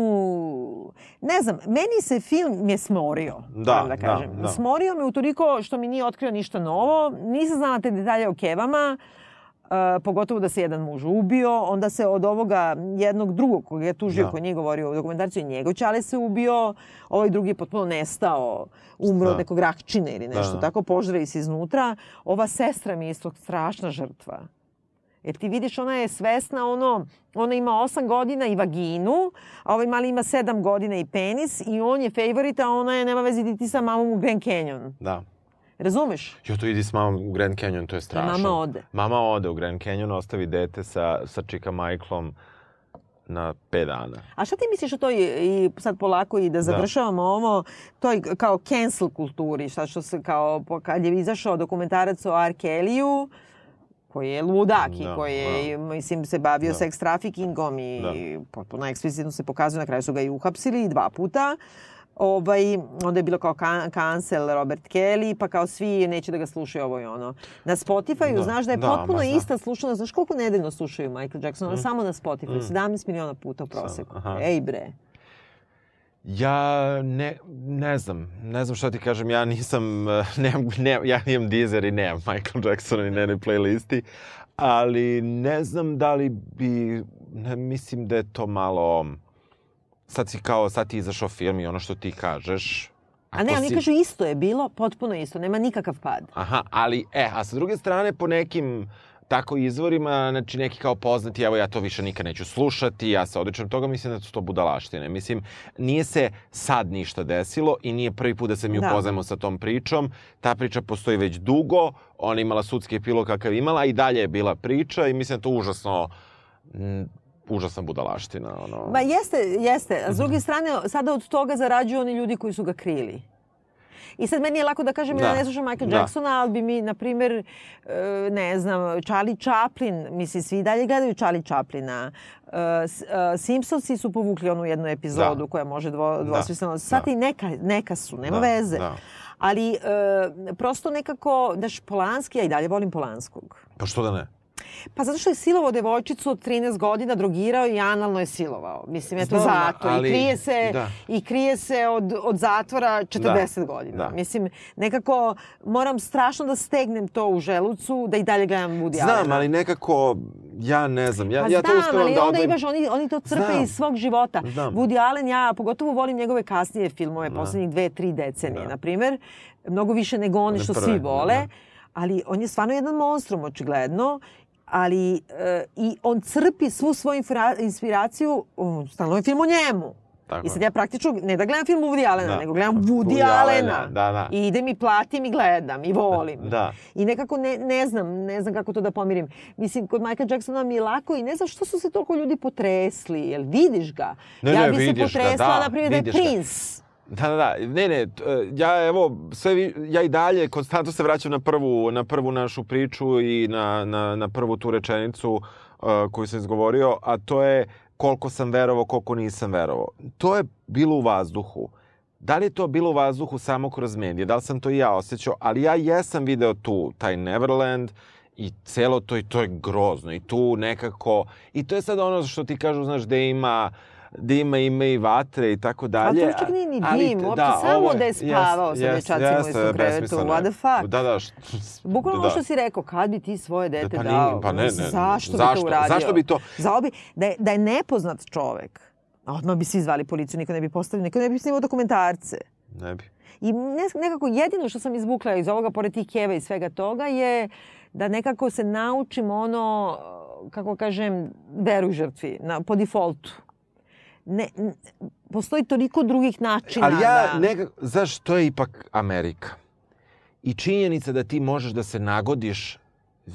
Ne znam, meni se film je smorio, Da, da da, kažem. da. Smorio me utoliko što mi nije otkrio ništa novo. Nisam znala te detalje o kevama. Uh, pogotovo da se jedan muž ubio, onda se od ovoga jednog drugog koga je tužio, Da. koji nije govorio u dokumentaciji, njegov čale se ubio, ovaj drugi je potpuno nestao, umro Da. od nekog rakčine ili nešto Da. tako, požrali se iznutra. Ova sestra mi je isto strašna žrtva. Jer ti vidiš, ona je svesna, ono, ona ima 8 godina i vaginu, a ovaj mali ima 7 godina i penis i on je favorit, a ona je, nema veze ti sa mamom u Grand Canyon. Da. Razumeš? Jo, to idi s mamom u Grand Canyon, to je strašno. mama ode. Mama ode u Grand Canyon, ostavi dete sa, sa čika Michaelom na 5 dana. A šta ti misliš o toj, i sad polako i da završavamo ovo, toj kao cancel kulturi, šta što se kao, kad je izašao dokumentarac o R. Kelly-u, koji je ludak i Da, koji je, mislim, se bavio sex traffickingom i Da. potpuno eksplicitno se pokazuje, na kraju su ga i uhapsili dva puta. Ovaj, onda je bilo kao kan, cancel Robert Kelly, pa kao svi neće da ga slušaju ovo i ono. Na Spotify-u Da, znaš da je da, potpuno znam. ista slušanost. Znaš koliko nedeljno slušaju Michael Jacksona? Samo na Spotify. 17 miliona puta u proseku. Ej bre. Ja ne, ne znam, ne znam šta ti kažem, ja nisam, [LAUGHS] nemam, ne, ja imam Deezer i nemam Michael Jacksona na jednoj playlisti, ali ne znam da li bi, ne, mislim da je to malo, sad si kao, sad ti izašao film i ono što ti kažeš. A ne, ako oni si- kažu isto je bilo, potpuno isto, nema nikakav pad. Aha, ali, e, a sa druge strane, po nekim tako izvorima, znači neki kao poznati, evo ja to više nikad neću slušati, ja se odličam toga, mislim da su to budalaštine. Mislim, nije se sad ništa desilo i nije prvi put da se mi Da. upoznajemo sa tom pričom. Ta priča postoji već dugo, ona imala sudski epilog kakav imala i dalje je bila priča i mislim da to užasno, m, užasna budalaština. Ono. Ma jeste, jeste. A s druge strane, sada od toga zarađuju oni ljudi koji su ga krili. I sad meni je lako da kažem da. ja Da. ne slušam Michael Da. Jacksona, ali bi mi, na primjer, e, ne znam, Charlie Chaplin, mislim, svi dalje gledaju Charlie Chaplina. E, e, Simpsonsi su povukli onu jednu epizodu Da. koja može dvo, dvosmisleno. Sad Da. i neka, neka su, nema Da, veze. da. Ali e, prosto nekako, daš, Polanski, ja i dalje volim Polanskog. Pa što da ne? Pa zato što je silovao devojčicu od 13 godina, drogirao i analno je silovao. Mislim, eto Znam, zato. ali- I krije se, da. i krije se od, od zatvora 40 godina. da. Mislim, nekako moram strašno da stegnem to u želucu, da i dalje gledam Woody Znam, Allena. ali nekako, ja ne znam. Ja, Pa ja to znam, uspevam ali da onda imaš, oni, oni to crpe Znam. iz svog života. Znam. Woody Allen, ja pogotovo volim njegove kasnije filmove, poslednjih dve, tri decenije, Da. na primer. Mnogo više nego One što svi vole. da. Ali on je stvarno jedan monstrum, očigledno. Ali e, i on crpi svu svoju inspiraciju, um, stalno je film o njemu. Tako I sad ja praktično ne da gledam film Woody Allena, Da. nego gledam Woody, Woody Allena. Allena, da, da. I idem i platim i gledam i volim. Da. I nekako ne, ne znam, ne znam kako to da pomirim. Mislim, kod Michael Jacksona mi je lako i ne znam što su se toliko ljudi potresli. Jel vidiš ga? Ne, ja ne, bi se vidiš ga, potresla, da, na primjer, da je vidiš ga. Da, da, da. Ne, ne, e, ja evo, sve, ja i dalje konstantno se vraćam na prvu, na prvu našu priču i na, na, na prvu tu rečenicu uh, koju sam izgovorio, a to je koliko sam verovao, koliko nisam verovao. To je bilo u vazduhu. Da li je to bilo u vazduhu samo kroz medije? Da li sam to i ja osjećao? Ali ja jesam video tu, taj Neverland, i celo to i to je grozno i tu nekako i to je sad ono što ti kažu znaš da ima da ima i vatre i tako dalje. Ali to čak nije ni dim, uopšte samo ovo da je spavao sa dečacima u istom krevetu. What the fuck? Da, da. Bukvalno da. što si rekao, kad bi ti svoje dete pa dao? pa ne, ne, Zašto, bi zašto? to uradio? Zašto bi to- Zao bi, da, je, da je nepoznat čovek, a odmah bi svi zvali policiju, niko ne bi postavio, niko ne bi snimao dokumentarce. Ne bi. I ne- nekako jedino što sam izvukla iz ovoga, pored tih keva i svega toga, je da nekako se naučim ono, kako kažem, veruj žrtvi, na, po defaultu. Ne, n- postoji toliko drugih načina. Ali ja da... nekako, znaš, to je ipak Amerika. I činjenica da ti možeš da se nagodiš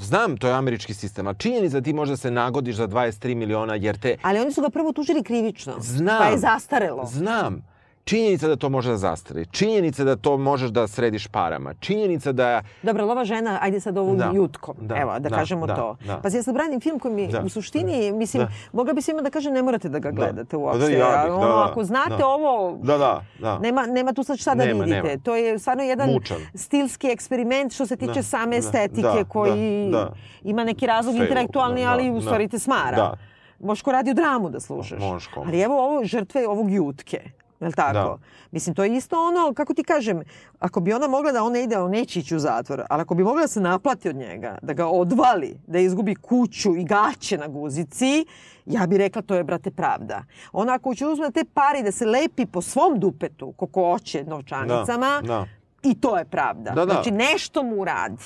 Znam, to je američki sistem, a činjenica da ti možeš da se nagodiš za 23 miliona jer te Ali oni su ga prvo tužili krivično. Znam. Pa je zastarelo. Znam. Činjenica da to može da zastari. Činjenica da to možeš da središ parama. Činjenica da... Dobro, ova žena, ajde sad ovom Da. jutkom, Da, evo, da, da, kažemo da, to. da. Pa ja sad branim film koji mi Da. u suštini, mislim, Da. mogla bi svima da kažem ne morate da ga gledate Pa da, uopšte. ja bih, da, ono, da, ako znate da. ovo, Da, da, da. Nema, nema tu sad šta da Nema, vidite. nema. To je stvarno jedan Mučan. stilski eksperiment što se tiče Da, same da, estetike da, koji da, da. ima neki razlog Sve, intelektualni, da, ali da, u stvari te smara. da. Možeš ko radi u dramu da slušaš. Možeš. Ali evo ovo žrtve ovog jutke. Je li tako? Da. Mislim, to je isto ono, kako ti kažem, ako bi ona mogla da on ne ide, on neće ići u zatvor, ali ako bi mogla da se naplati od njega, da ga odvali, da izgubi kuću i gaće na guzici, ja bih rekla to je, brate, pravda. Ona ako će uzme te pare i da se lepi po svom dupetu, koliko hoće, novčanicama, Da, da. i to je pravda. Da, da. Znači, nešto mu radi.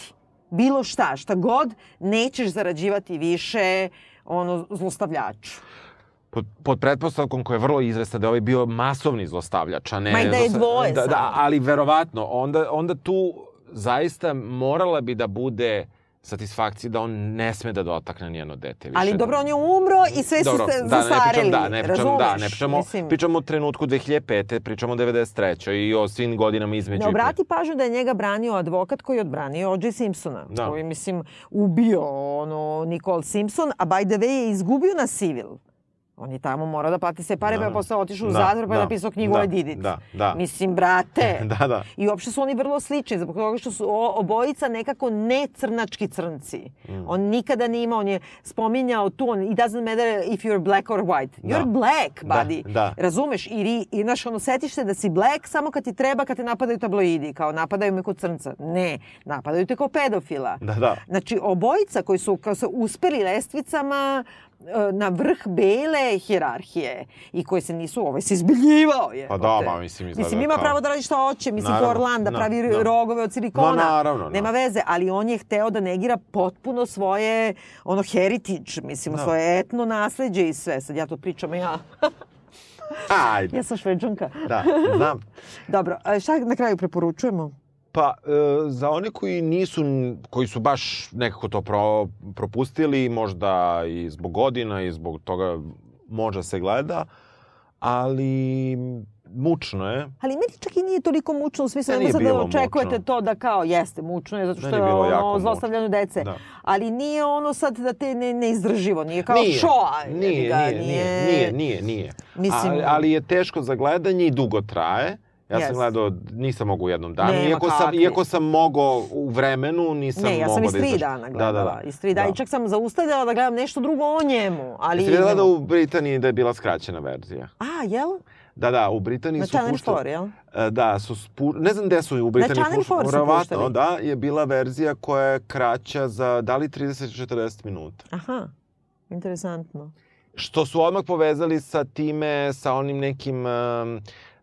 Bilo šta, šta god, nećeš zarađivati više ono, zlostavljaču. Pod, pod pretpostavkom koja je vrlo izvesna da je ovaj bio masovni zlostavljač, a ne... Ma i da je zlosta- dvoje da, da, ali verovatno, onda, onda tu zaista morala bi da bude satisfakcija da on ne sme da dotakne njeno dete više. Ali dobro, on je umro i sve su se da, pričam, da, ne pričam, da, razumeš? ne pričamo, Mislim, pričamo o trenutku 2005. pričamo o 93. i o svim godinama između. Ne obrati pažnju da je njega branio advokat koji je odbranio O.J. Simpsona. Da. Koji, mislim, ubio ono, Nicole Simpson, a by the way je izgubio na civil. On je tamo morao da plati sve pare, Da. pa je posle otišao u Da, zatvor, pa je da, napisao knjigu da, I Did It. da, da. Mislim, brate. [LAUGHS] Da, da. I uopšte su oni vrlo slični, zbog toga što su o- obojica nekako ne crnački crnci. Mm. On nikada nije imao, on je spominjao tu, on, it doesn't matter if you're black or white. You're Da. black, Da, buddy. da. Razumeš? I, i znaš, ono, setiš se da si black samo kad ti treba, kad te napadaju tabloidi, kao napadaju me kod crnca. Ne, napadaju te kao pedofila. Da, da. Znači, obojica koji su, kao su uspeli lestvicama na vrh bele hirarhije i koji se nisu, ovaj se izbiljivao je. Pa da, ma, mislim, izgleda Mislim, ima kao- pravo da radi šta hoće, mislim, Naravno, ko Orlando, da, pravi da. rogove od silikona. Ma, naravno. Nema veze, ali on je hteo da negira potpuno svoje, ono, heritage, mislim, Da. svoje etno nasleđe i sve. Sad ja to pričam, ja, Ajde. ja sam šveđanka. Da, znam. [LAUGHS] Dobro, a šta na kraju preporučujemo? Pa, e, za one koji nisu, koji su baš nekako to pro, propustili, možda i zbog godina i zbog toga možda se gleda, ali mučno je. Ali meni čak i nije toliko mučno u smislu da sad da očekujete mučno. to da kao jeste mučno je zato što je ono zlostavljanje dece. Da. Ali nije ono sad da te ne, neizdrživo, nije kao nije, šoa. nije, ga, nije, nije, nije, nije, nije. Mislim- Ali, ali je teško za gledanje i dugo traje Ja sam Jeste. gledao, nisam mogao u jednom danu. Nema iako, sam, iako sam mogao u vremenu, nisam Ne, ja mogao sam iz da tri izdržim. dana gledala. Da, da, da. Iz tri dana. I čak sam zaustavljala da gledam nešto drugo o njemu. Ali Jesi vidjela da u Britaniji da je bila skraćena verzija? A, jel? Da, da, u Britaniji Na su Channel puštali... 4, jel? E, Da, su spu... ne znam gde su u Britaniji Channel 4 su Verovatno, puštali. da, je bila verzija koja je kraća za da li 30-40 minuta. Aha, interesantno. Što su odmah povezali sa time, sa onim nekim um,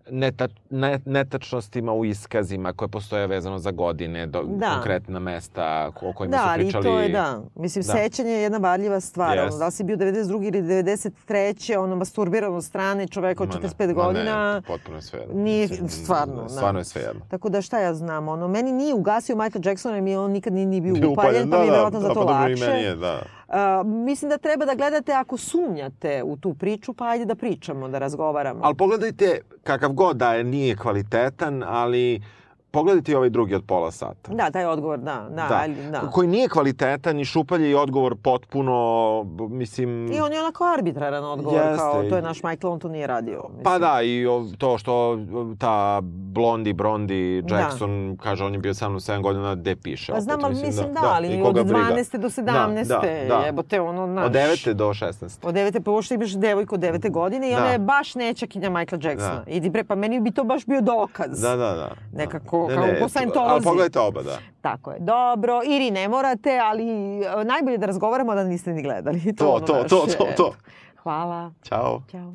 neta, ne, netačnostima u iskazima koje postoje vezano za godine, do, Da. konkretna mesta o kojima Da, su ali pričali. to je, da. Mislim, Da. sećanje je jedna varljiva stvar. Jest. Ono, da li si bio 92. ili 93. ono, masturbiran od strane čoveka od Ma ne, 45 ma godina. Ne, potpuno je sve jedno. Nije- Mislim, stvarno, da. Stvarno je sve jedno. Tako da šta ja znam, ono, meni nije ugasio Michael Jackson, jer mi on nikad nije ni bio upaljen, pa mi je verovatno da, zato pa dobro, lakše. I meni je, da. Mislim da treba da gledate ako sumnjate u tu priču, pa ajde da pričamo, da razgovaramo. Ali pogledajte, kakav god da je, nije kvalitetan, ali pogledajte i ovaj drugi od pola sata. Da, taj odgovor, da. Da, Da. ali, da. Koji nije kvalitetan i šupalje i odgovor potpuno, mislim... I on je onako arbitraran odgovor, Jeste. kao to je naš Michael, on to nije radio. Mislim. Pa da, i to što ta blondi, brondi Da. Jackson kaže on je bio sa mnom 7 godina, gde piše Pa opet, znam, ali mislim da, i ali od koga briga. 12. do 17. Da, da, da. Jebote, ono, naš... Od 9. do 16. Od 9. pa uopšte imaš devojku od 9. godine i Da. ona je baš nećakinja Michaela Jacksona. Da. Idi bre, pa meni bi to baš bio dokaz. Da, da, da. Nekako, Ne, kao ne, po Scientology. Ali pogledajte oba, da. Tako je. Dobro, Iri ne morate, ali e, najbolje da razgovaramo da niste ni gledali. [LAUGHS] To, ono to, naše. to, to, to. Hvala. Ćao. Ćao.